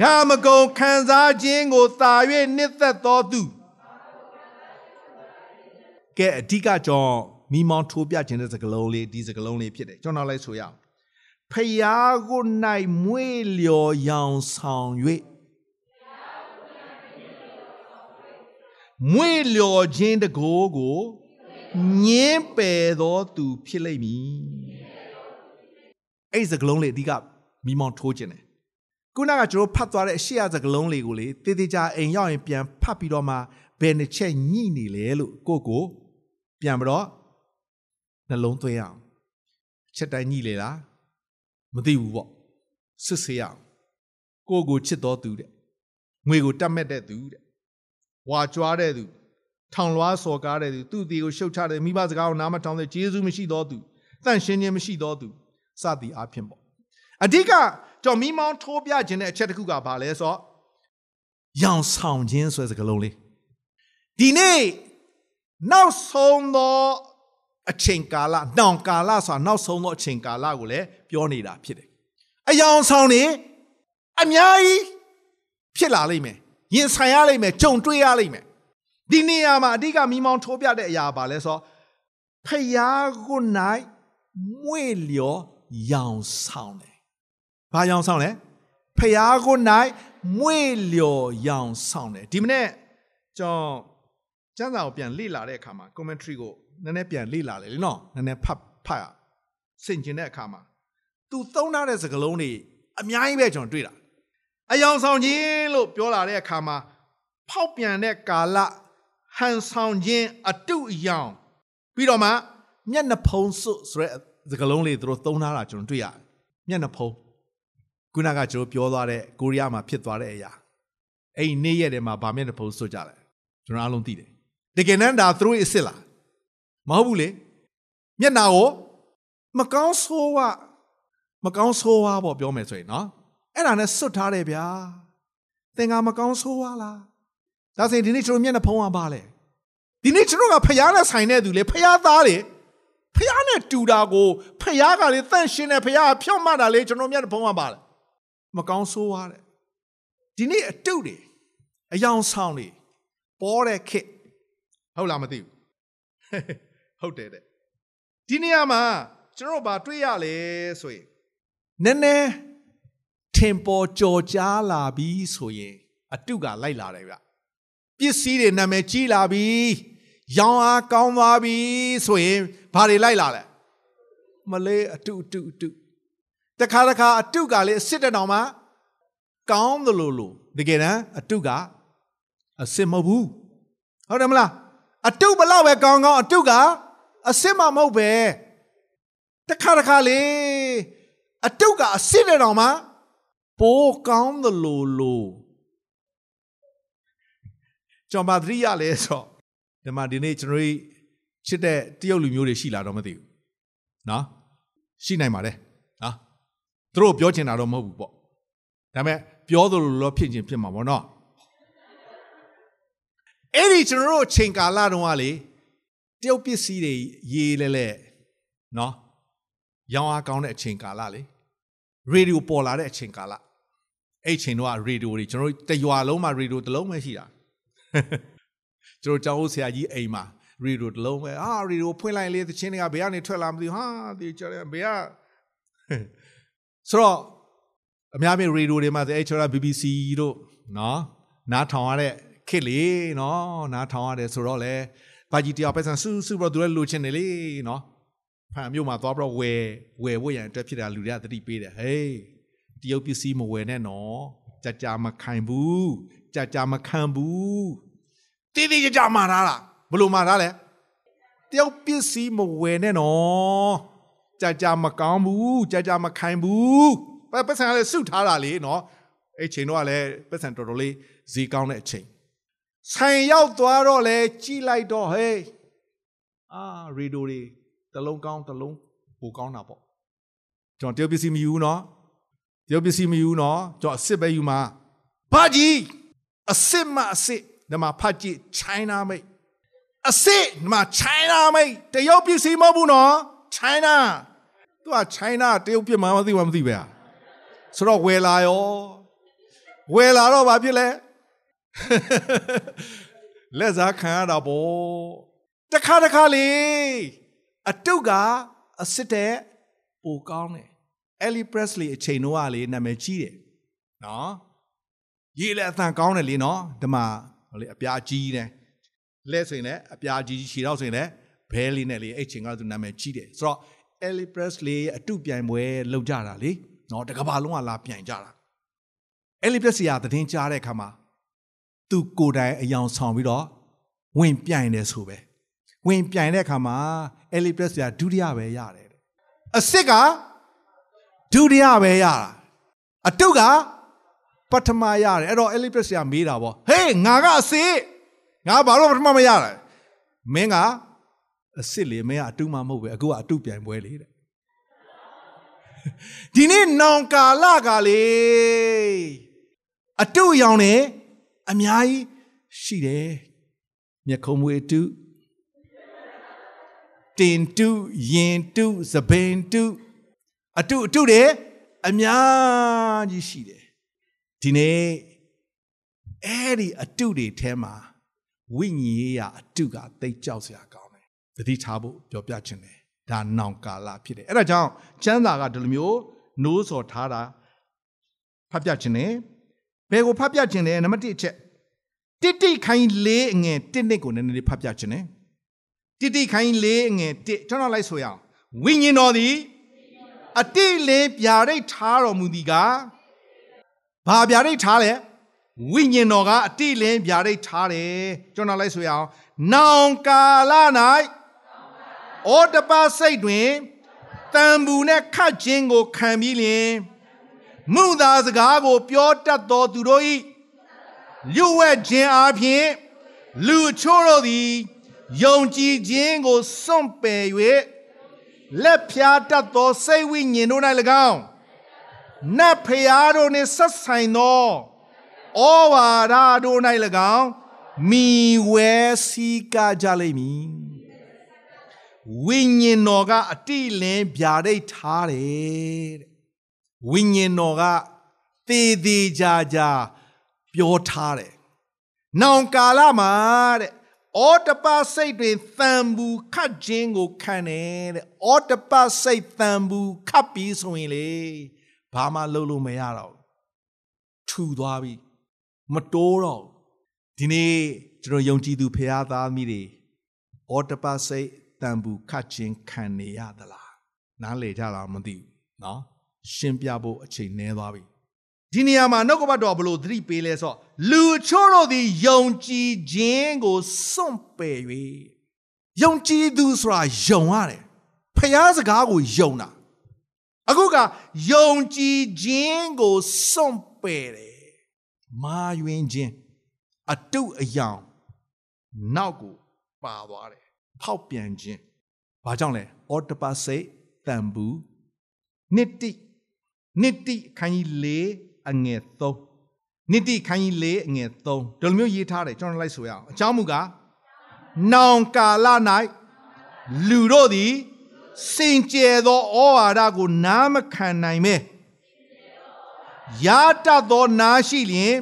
ဂါမကုံခံစားခြင်းကိုသာ၍နှစ်သက်သောသူကဲအဓိကကြောင့်မိမောင်းထိုးပြခြင်းတဲ့စကလုံးလေးဒီစကလုံးလေးဖြစ်တယ်ကျွန်တော်လိုက်ဆိုရအောင်ဖယားကို၌မွေလျော်ရောင်ဆောင်၍မွေလျော်ခြင်းတကိုးကိုညင်းပယ်သောသူဖြစ်လိမ့်မည် အဲ့ဒီစကလုံးလေးအဓိကမိမောင်းထိုးခြင်းတယ်ခုနကကျွန်တော်ဖတ်သွားတဲ့အရှိရစကလုံးလေးကိုလေတေးသေးချာအိမ်ရောက်ရင်ပြန်ဖတ်ပြီးတော့မှဘယ်နှစ်ချက်ညှိနေလဲလို့ကိုယ့်ကိုပြန်ပြီးတော့နှလုံးသွင်းအောင်ချက်တိုင်းညှိလေလားမသိဘူးပေါ့စစ်ဆေးအောင်ကိုယ့်ကိုချစ်တော်သူတဲ့ငွေကိုတတ်မဲ့တဲ့သူတဲ့ဝါကြွားတဲ့သူထောင်လွှားစော်ကားတဲ့သူသူ့တီကိုရှုတ်ချတဲ့မိဘစကားကိုနားမထောင်တဲ့ဂျေဇုမရှိတော်သူတန့်ရှင်းခြင်းမရှိတော်သူ စသည်အားဖြင့်ပေါ့အဓိကကြောင့်မိမောင်းထိုးပြခြင်းတဲ့အချက်တစ်ခုကဘာလဲဆိုတော့ရောင်ဆောင်ခြင်းဆိုတဲ့စကားလုံးလေးဒီနေ့နောက်ဆုံးသောအချိန်ကာလနောင်ကာလဆိုတာနောက်ဆုံးသောအချိန်ကာလကိုလည်းပြောနေတာဖြစ်တယ်အယောင်ဆောင်နေအများကြီးဖြစ်လာလိမ့်မယ်ရင်ဆိုင်ရလိမ့်မယ်ကြုံတွေ့ရလိမ့်မယ်ဒီနေရာမှာအဓိကမိမောင်းထိုးပြတဲ့အရာပါလဲဆိုတော့ဖယားကို၌မွေလျော် ရောင်ဆောင်တယ်ဘာရောင်ဆောင်လဲဖယားကို၌မွေလျော်ရောင်ဆောင်တယ်ဒီမနေ့ကျွန်တော်ကျမ်းစာကိုပြန်လေ့လာတဲ့အခါမှာ commentary ကိုနည်းနည်းပြန်လေ့လာလေလေနော်နည်းနည်းဖတ်ဖတ်ဆင်ကျင်တဲ့အခါမှာသူသုံးထားတဲ့စကားလုံးတွေအများကြီးပဲကျွန်တော်တွေ့တာအယောင်ဆောင်ခြင်းလို့ပြောလာတဲ့အခါမှာဖောက်ပြန်တဲ့ကာလဟန်ဆောင်ခြင်းအတုအယောင်ပြီးတော့မှမျက်နှာဖုံးစွတ်ဆိုတဲ့ စကားလုံးလေးသူတို့သုံးထားတာကျွန်တော်တွေ့ရတယ်မျက်နှာဖုံးခုနကကျွန်တော်ပြောသွားတဲ့ကိုရီးယားမှာဖြစ်သွားတဲ့အရာအဲ့ဒီနေ့ရက်ထဲမှာဗာမျက်နှာဖုံးစွတ်ကြတယ်ကျွန်တော်အားလုံးသိတယ်တကယ်တမ်းဒါသူတို့အစ်စ်လားမဟုတ်ဘူးလေမျက်နာကိုမကောင်းဆိုးဝမကောင်းဆိုးဝါပေါ့ပြောမယ်ဆိုရင်နော်အဲ့ဒါနဲ့စွတ်ထားတယ်ဗျာသင်္ကာမကောင်းဆိုးဝါလားဒါဆိုရင်ဒီနေ့ကျွန်တော်မျက်နှာဖုံးအောင်ပါလေဒီနေ့ကျွန်တော်ကဖျားနဲ့ဆိုင်တဲ့သူလေဖျားသားလေ ဖျားနဲ့တူတာကိုဖျားကလေတန့်ရှင်းတဲ့ဖျားကဖြောင့်မတ်တာလေကျွန်တော်မျက်နှာဖုံးအောင်ပါလေမကောင်းဆိုးဝါတဲ့ဒီနေ့အတုတွေအယောင်ဆောင်တွေပေါ်တဲ့ခစ်ဟုတ်လားမသိဘူးဟုတ်တယ်တဲ့ဒီနေရာမှာကျွန်တော်ဘာတွေ့ရလဲဆိုရင်နည်းနည်းထင်ပေါ်ကြော်ကြားလာပြီဆိုရင် အတုကလိုက်လာတယ်ဗျပစ္စည်းတွေနာမည်ကြီးလာပြီ ရောင်းအားကောင်းသွားပြီဆိုရင်ဘာတွေလိုက်လာလဲမလေးအတုအတုအတုတခါတခါအတုကလေစစ်တဲ့တောင်မှာကောင်းတယ်လို့လို့တကယ်တမ်းအတုကအစစ်မဟုတ်ဘူးဟုတ်တယ်မလားအတုဘလောက်ပဲကောင်းကောင်းအတုကအစစ်မမဟုတ်ပဲတခါတခါလေအတုကအစစ်တဲ့တောင်မှပိုးကောင်းသလိုလိုကျွန်မသတိရလဲဆို ဒီမှာဒီနေ့ကျွန်တော်ချစ်တဲ့တရုတ်လူမျိုးတွေရှိလာတော့မသိဘူးနော်ရှိနိုင်ပါတယ်နော်သူတို့ပြောချင်တာတော့မဟုတ်ဘူးပေါ့ဒါပေမဲ့ပြောသလိုလိုဖြစ်ချင်းဖြစ်မှာပေါ့နော်အဲ့ဒီကျွန်တော်တို့အချိန်ကာလတုန်းကလေတရုတ်ပစ္စည်းတွေရေးလဲလဲနော်ရောင်းအားကောင်းတဲ့အချိန်ကာလလေရေဒီယိုပေါ်လာတဲ့အချိန်ကာလအဲ့အချိန်တော့ရေဒီယိုတွေကျွန်တော်တို့တရွာလုံးမှာရေဒီယိုတစ်လုံးပဲရှိတာ ကျွန်တော်ကျောင်းဦးဆရာကြီးအိမ်မှာရေဒီယိုတစ်လုံးပဲအာရေဒီယိုဖွင့်လိုက်လေသချင်းတွေကဘယ်ကနေထွက်လာမသိဘူးဟာဒီကျတယ်ဘယ်ကဆိုတော့အများကြီးရေဒီယိုတွေမှာအဲ့ကျွန်တော် BBC တို့နော်နားထောင်ရတဲ့ခစ်လေနော်နားထောင်ရတယ်ဆိုတော့လေဘာကြီးတရားပဲဆန်စူးစူးပြီးတော့သူလည်းလိုချင်တယ်လေနော်ဖန်မြို့မှာသွားပြီးတော့ဝယ်ဝယ်ဖို့ရန်အတွက်ဖြစ်တာလူတွေကသတိပေးတယ်ဟေးတရုတ်ပစ္စည်းမဝယ်နဲ့နော်ကြာကြာမခံဘူးကြာကြာမခံဘူး တိတိကျကျမှားတာလားဘလို့မှားတာလဲတရုတ်ပစ္စည်းမဝယ်နဲ့နော်ကြာကြာမကောင်းဘူးကြာကြာမခံဘူးပတ်စံလည်းစုထားတာလေနော်အဲ့ချိန်တော့လည်းပတ်စံတော်တော်လေးဈေးကောင်းတဲ့အချိန်ဆိုင်ရောက်သွားတော့လဲကြီးလိုက်တော့ဟေးအာရေဒိုတွေတလုံးကောင်းတလုံးပိုကောင်းတာပေါ့ကျွန်တော်တရုတ်ပစ္စည်းမယူနော်တရုတ်ပစ္စည်းမယူနော်ကျွန်တော်အစ်စ်ပဲယူမှာဘာကြီးအစ်စ်မအစ်စ် ဒီမှာဖတ်ကြည့် China မိတ်အစ်စ်ဒီမှာ China မိတ်တရုတ်ပစ္စည်းမဟုတ်ဘူးနော် China သူက China တရုတ်ပြစ်မှမသိမှမသိပဲဆိုတော့ဝယ်လာရောဝယ်လာတော့ဘာဖြစ်လဲလက်စားခံရတာပေါ့တခါတခါလေအတုတ်ကအစ်စ်တဲ့ပိုကောင်းတယ်။ Ellie Presley အချိန်တော့ကလေနာမည်ကြီးတယ်။နော်။ရေးလည်းအသံကောင်းတယ်လေနော်။ဒီမှာ ဟိုလေအပြားကြီးတယ်။လက်ဆိုရင်လည်းအပြားကြီးခြေတော့ဆိုရင်လည်းဘဲလေးနဲ့လေအဲ့ချိန်ကသူနာမည်ကြီးတယ်။ဆိုတော့ Ellie Presley အတုပြိုင်ပွဲလုပ်ကြတာလေ။နော်တကဘာလုံးကလာပြိုင်ကြတာ။ Ellie Presley ကသတင်းကြားတဲ့အခါမှာသူကိုယ်တိုင်အယောင်ဆောင်ပြီးတော့ဝင်ပြိုင်တယ်ဆိုပဲ။ဝင်ပြိုင်တဲ့အခါမှာ Ellie Presley ကဒုတိယပဲရတယ်အစ်စ်ကဒုတိယပဲရတာအတုတ်က ပထမရတယ်အဲ့တော့ Elipris ကမေးတာပေါ့ဟေးငါကအစ်စ်ငါဘာလို့ပထမမရတာမင်းကအစ်စ်လေမင်းကအတုမှမဟုတ်ပဲအခုကအတုပြိုင်ပွဲလေတဲ့ဒီနေ့နောင်ကာလကလေအတုရောင်နေအများကြီးရှိတယ်မျက်ခုံးမွေတုတင်တုယင်တုသပင်တုအတုအတုတွေအများကြီးရှိတယ် ဒီနေ့အဲ့ဒီအတုတွေထဲမှာဝိညာဉ်ရေးရအတုကသိကြောက်စရာကောင်းတယ်သတိထားဖို့ပြောပြခြင်းတယ်ဒါနောင်ကာလဖြစ်တယ်အဲ့ဒါကြောင့်ကျမ်းစာကဒီလိုမျိုးနိုးစော်ထားတာဖတ်ပြခြင်းတယ်ဘယ်ကိုဖတ်ပြခြင်းလဲနံပါတ်1အချက်တိတိခိုင်းလေးအငယ်တစ်နှစ်ကိုနည်းနည်းလေးဖတ်ပြခြင်းတယ်တိတိခိုင်းလေးငယ်တစ်ကျွန်တော်လိုက်ဆိုရအောင်ဝိညာဉ်တော်သည်အတိလေးပြာရိတ်ထားတော်မူသည်က ဘာပြာရိတ်ထားလဲဝိညာဉ်တော်ကအတိလင်းပြာရိတ်ထားတယ်ကျွန်တော်လိုက်ဆိုရအောင်နောင်ကာလ၌ဩတပစိတ်တွင်တံဘူးနဲ့ခတ်ခြင်းကိုခံပြီးလျင်မုသာစကားကို ပြောတတ်သောသူတို့၏လူဝဲခြင်းအပြင်လူချို့တို့သည်ယုံကြည်ခြင်းကိုစွန့်ပယ်၍လက်ဖြားတတ်သောစိတ်ဝိညာဉ်တို့၌၎င်း နတ်ဖျားတို့နှင့်ဆက်ဆိုင်သောဩဝါဒတို့၌၎င်းမိဝဲစီကကြလိမ့်မည်ဝိညာဉ်တော်ကအတိလင်းဗျာဒိတ်ထားတယ်တဲ့ဝိညာဉ်တော်ကသေသေးကြကြပြောထားတယ်နောင်ကာလမှာတဲ့အောတပစိတ်တွင်သံဘူးခတ်ခြင်းကိုခံတယ်တဲ့အောတပစိတ်သံဘူးခတ်ပြီးဆိုရင်လေ ဘာမှလုပ်လို့မရတော့ထူသွားပြီမတိုးတော့ဒီနေ့ကျွန်တော်ယုံကြည်သူဖခင်သားသမီးတွေအောတပစိတ်တန်ဘူးခတ်ခြင်းခံနေရသလားနားလေကြလားမသိဘူးเนาะရှင်းပြဖို့အချိန်နည်းသွားပြီဒီနေရာမှာနှုတ်ကပတ်တော်ဘလို့သတိပေးလဲဆိုလူချို့တို့သည်ယုံကြည်ခြင်းကိုစွန့်ပယ်၍ယုံကြည်သူဆိုတာယုံရတယ်ဖျားစကားကိုယုံတာ အခုကယုံကြည်ခြင်းကိုစွန့်ပယ်တယ်မာယွင်ခြင်းအတုအယောင်နောက်ကိုပါသွားတယ်ဖောက်ပြန်ခြင်းဘာကြောင့်လဲအော်တပါစိတ်တန်ဘူးနိတိနိတိခန်းကြီး၄အငယ်3နိတိခန်းကြီး၄အငယ်3ဒီလိုမျိုးရေးထားတယ်ကျွန်တော်လိုက်ဆိုရအောင်အကြောင်းမူကားနောင်ကာလ၌လူတို့သည် စင်ကြယ်သောဩဝါဒကို နားမခံနိုင်မဲရတတ်သောနားရှိလျင်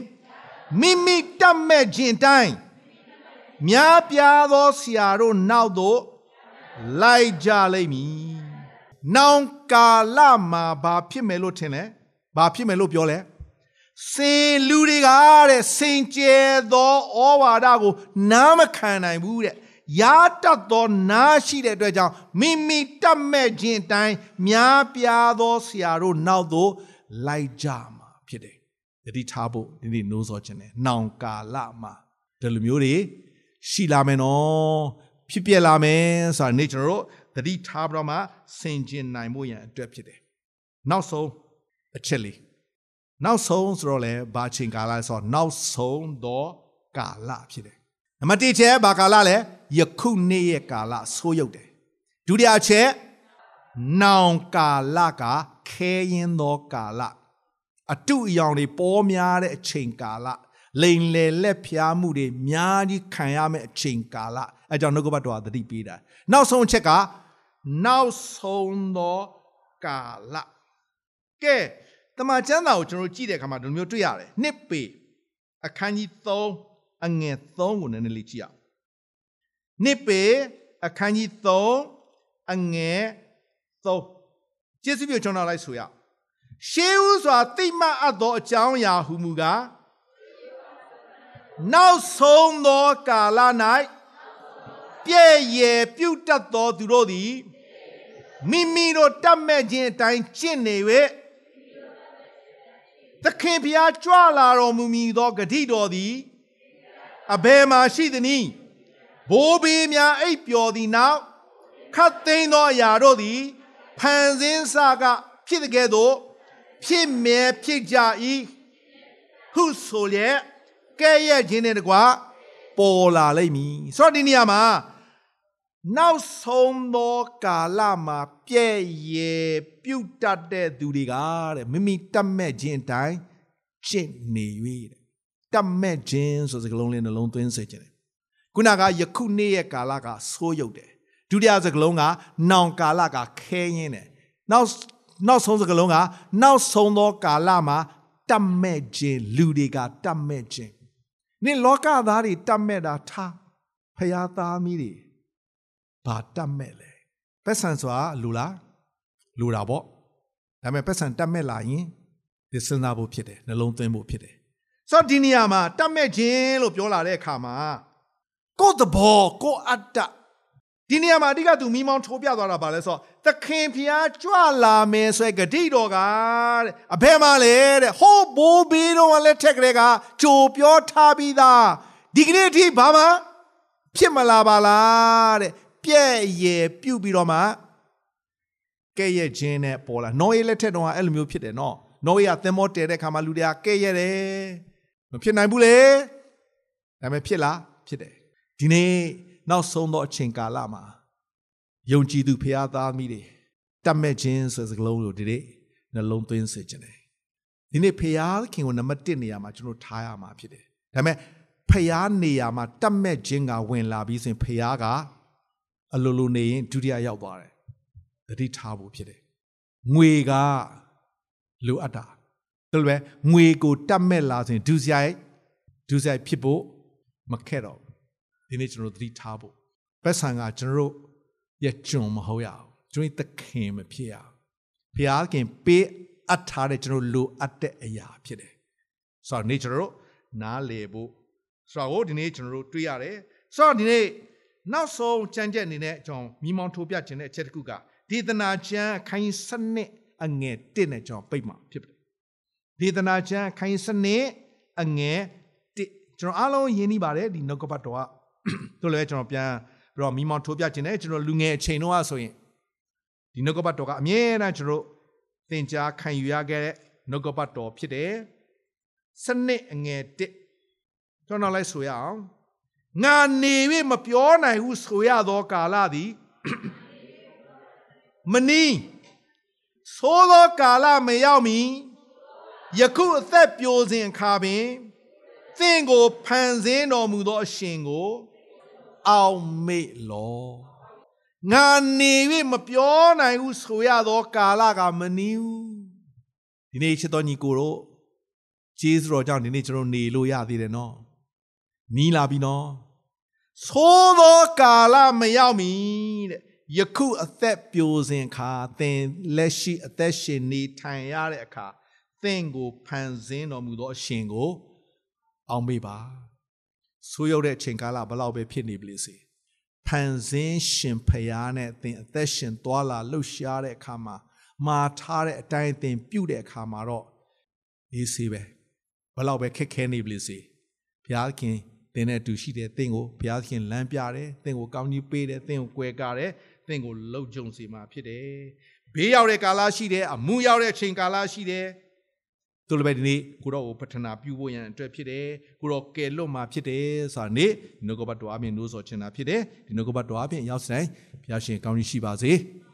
မိမိတတ်မဲ့ခြင်းတိုင်းများပြားသောဆရာတို့နောက်သို့လိုက်ကြလိမ့်မည်။နောင်ကာလမှာဘာဖြစ်မယ်လို့ထင်လဲ။ဘာဖြစ်မယ်လို့ပြောလဲ။စင်လူတွေကတဲ့စင်ကြယ်သောဩဝါဒကို နားမခံနိုင်ဘူးတဲ့။ ရာတတ်သောနားရှိတဲ့အတွက်ကြောင့်မိမိတတ်မဲ့ခြင်းတိုင်းများပြားသောဆရာတို့နောက်သို့လိုက်ကြမှာဖြစ်တယ်။တတိထားဖို့ဒီနေ့နှိုးဆော်ခြင်းနဲ့နောင်ကာလမှာဒီလိုမျိုးတွေရှိလာမယ်နော်ဖြစ်ပြလာမယ်ဆိုတာနေ့ကျွန်တော်တို့သတိထားပြီးတော့မှဆင်ကျင်နိုင်ဖို့ရန်အတွက်ဖြစ်တယ်နောက်ဆုံးအချက်လေးနောက်ဆုံးဆိုတော့လေဘာချိန်ကာလဆိုတော့နောက်ဆုံးသောကာလဖြစ်တယ် နံပါတ်1ချက်ဘာကာလလဲယခုနေ့ရဲ့ကာလဆိုးရုပ်တယ်ဒုတိယချက်နောင်ကာလကခဲရင်သောကာလအတုအယောင်တွေပေါ်များတဲ့အချိန်ကာလလိန်လေလက်ဖျားမှုတွေများကြီးခံရမယ့်အချိန်ကာလအဲကြောင့်နှုတ်ကပတ်တော်သတိပေးတာနောက်ဆုံးအချက်ကနောက်ဆုံးသောကာလကဲတတမန်ကျမ်းစာကိုကျွန်တော်တို့ကြည့်တဲ့အခါမှာဒီလိုမျိုးတွေ့ရတယ်နှစ်ပေအခန်းကြီး3 အငယ်3ကိုနည်းနည်းလေးကြည့်အောင်နှစ်ပေအခန်းကြီး3အငယ်3ကျေးဇူးပြုကျွန်တော်လိုက်ဆိုရအောင်ရှေးဦးစွာတိတ်မှတ်အပ်သောအကြောင်းအရာဟုမူကားနောက်ဆုံးသောကာလ၌ပြည့်ရည်ပြုတ်တတ်သောသူတို့သည်မိမိတို့တတ်မဲ့ခြင်းအတိုင်းကျင့်နေ၍သခင်ဖျားကြွလာတော်မူမည်သောဂတိတော်သည် အဘယ်မှာရှိသနည်းဘိုးဘေးများအိပ်ပျော်သည်နောက်ခတ်သိမ်းသောအရာတို့သည်ဖန်ဆင်းစကဖြစ်တဲ့ကဲ့သို့ဖြစ်မြဲဖြစ်ကြ၏ဟုဆိုလျက်ကဲ့ရဲ့ခြင်းနဲ့တကွာပေါ်လာလိမ့်မည်ဆိုတော့ဒီနေရာမှာနောက်ဆုံးသောကာလမှာပြည့်ရဲပြုတ်တတ်တဲ့သူတွေကတဲ့မိမိတတ်မဲ့ခြင်းအတိုင်းကျင့်နေ၍တဲ့ တတ်မဲ့ခြင်းဆိုစကားလုံးလေးနှလုံးသွင်းစေခြင်းတယ်ခုနကယခုနေ့ရဲ့ကာလကဆိုးရုပ်တယ်ဒုတိယစကားလုံးကနောင်ကာလကခဲရင်းတယ်နောက်နောက်ဆုံးစကားလုံးကနောက်ဆုံးသောကာလမှာတတ်မဲ့ခြင်းလူတွေကတတ်မဲ့ခြင်းနင်လောကသားတွေတတ်မဲ့တာထားဖရာသားမီးတွေဘာတတ်မဲ့လဲပတ်စံစွာလူလားလူတာပေါ့ဒါပေမဲ့ပတ်စံတတ်မဲ့လာရင်ဒီစဉ်းစားဖို့ဖြစ်တယ်နှလုံးသွင်းဖို့ဖြစ်တယ် ဆိုတော့ဒီနေရာမှာတတ်မဲ့ခြင်းလို့ပြောလာတဲ့အခါမှာကိုယ့်သဘောကိုယ့်အတ္တဒီနေရာမှာအဓိကသူမိမောင်းထိုးပြသွားတာပါလဲဆိုတော့သခင်ဖျားကြွလာမယ်ဆိုတဲ့ဂတိတော်ကတဲ့အဘယ်မှာလဲတဲ့ဟိုးဘိုးဘေးတော်ကလည်းထက်ကလေးကကြိုပြောထားပြီးသားဒီကနေ့အထိဘာမှဖြစ်မလာပါလားတဲ့ပြည့်ရည်ပြုတ်ပြီးတော့မှကဲ့ရဲ့ခြင်းနဲ့ပေါ်လာနော်ရေးလက်ထက်တော့အဲ့လိုမျိုးဖြစ်တယ်နော်နော်ရေးကသင်္ဘောတဲတဲ့ခါမှာလူတွေကကဲ့ရဲ့တယ် မဖြစ်နိုင်ဘူးလေဒါပေမဲ့ဖြစ်လားဖြစ်တယ်ဒီနေ့နောက်ဆုံးသောအချိန်ကာလမှာယုံကြည်သူဖခင်သားမိတွေတတ်မဲ့ခြင်းဆိုစကလုံးကိုဒီနေ့နှလုံးသွင်းစေခြင်းတယ်ဒီနေ့ဖခင်ကိုနံပါတ်1နေရာမှာကျွန်တော်ထားရမှာဖြစ်တယ်ဒါပေမဲ့ဖခင်နေရာမှာတတ်မဲ့ခြင်းကဝင်လာပြီးဆိုရင်ဖခင်ကအလိုလိုနေရင်ဒုတိယရောက်သွားတယ်တတိထားဖို့ဖြစ်တယ်ငွေကလိုအပ်တာ တယ်ပဲငွေကိုတတ်မဲ့လာဆိုရင်ဒုစရိုက်ဒုစရိုက်ဖြစ်ဖို့မခက်တော့ဒီနေ့ကျွန်တော်သတိထားဖို့ပတ်ဆံကကျွန်တော်တို့ရဲ့ကျွန်မဟုတ်ရအောင်ကျွန်တော်သခင်မဖြစ်ရအောင်ဘုရားခင်ပေးအပ်ထားတဲ့ကျွန်တော်လိုအပ်တဲ့အရာဖြစ်တယ်ဆိုတော့နေ့ကျွန်တော်တို့နားလေဖို့ဆိုတော့ဒီနေ့ကျွန်တော်တို့တွေ့ရတယ်ဆိုတော့ဒီနေ့နောက်ဆုံးကြံကြက်အနေနဲ့ကျွန်တော်မိမောင်းထိုးပြခြင်းတဲ့အချက်တစ်ခုကဒေသနာကျမ်းခိုင်းစနစ်အငယ်1နဲ့ကျွန်တော်ပြိတ်မှာဖြစ်တယ် ဒေသနာကျမ်းခိုင်းစနစ်အငယ်1ကျွန်တော်အားလုံးယဉ်နေပါတယ်ဒီနှုတ်ကပတ်တော်ကတို့လည်းကျွန်တော်ပြန်ပြီးတော့မိမောင်းထိုးပြခြင်းနဲ့ကျွန်တော်လူငယ်အချိန်တော့ဆိုရင်ဒီနှုတ်ကပတ်တော်ကအမြဲတမ်းကျွန်တော်သင်ကြားခံယူရခဲ့တဲ့နှုတ်ကပတ်တော်ဖြစ်တယ်စနစ်အငယ်1ကျွန်တော်လည်းဆိုရအောင်ငါနေ၍မပြောနိုင်ဟုဆိုရသောကာလသည်မနီးသိုးသောကာလမရောက်မီ ယခုအသက်ပြိုစဉ်အခါပင်သင်ကိုဖန်ဆင်းတော်မူသောအရှင်ကိုအောင်မေ့လောငါနေ၍မပြောနိုင်ဘူးဆိုရသောကာလကမနီးဘူးဒီနေ့ချစ်တော်ညီကိုတို့ကျေးဇူးတော်ကြောင့်ဒီနေ့ကျွန်တော်နေလို့ရသေးတယ်နော်နီးလာပြီနော်သိုးသောကာလမရောက်မီတဲ့ယခုအသက်ပြိုစဉ်အခါသင်လက်ရှိအသက်ရှင်နေထိုင်ရတဲ့အခါ သင်ကိုဖန်ဆင်းတော်မူသောအရှင်ကို အောင်မေ့ပါဆိုးရုပ်တဲ့အချိန်ကာလဘလောက်ပဲဖြစ်နေပြီစေဖန်ဆင်းရှင်ဖျားနဲ့သင်အသက်ရှင်သွားလာလှုပ်ရှားတဲ့အခါမှာမာထားတဲ့အတိုင်းသင်ပြုတ်တဲ့အခါမှာတော့အေးဆေးပဲဘလောက်ပဲခက်ခဲနေပြီစေဘုရားခင်သင်နဲ့အတူရှိတယ်သင်ကိုဘုရားခင်လမ်းပြတယ်သင်ကိုကောင်းကြီးပေးတယ်သင်ကိုကွယ်ကာတယ်သင်ကိုလှုပ်ကြုံစေမှာဖြစ်တယ်ဘေးရောက်တဲ့ကာလရှိတယ်အမှုရောက်တဲ့အချိန်ကာလရှိတယ် တို့လည်းပဲဒီနေ့ကိုတော့ကိုပထနာပြုဖို့ရန်အတွက်ဖြစ်တယ်ကိုတော့ကယ်လွတ်မှာဖြစ်တယ်ဆိုတာနေ့ဒီနှုတ်ကပတ်တော်အပြင်လို့ဆိုချင်တာဖြစ်တယ်ဒီနှုတ်ကပတ်တော်အပြင်ရောက်စတိုင်းဘုရားရှင်ကောင်းကြီးရှိပါစေ။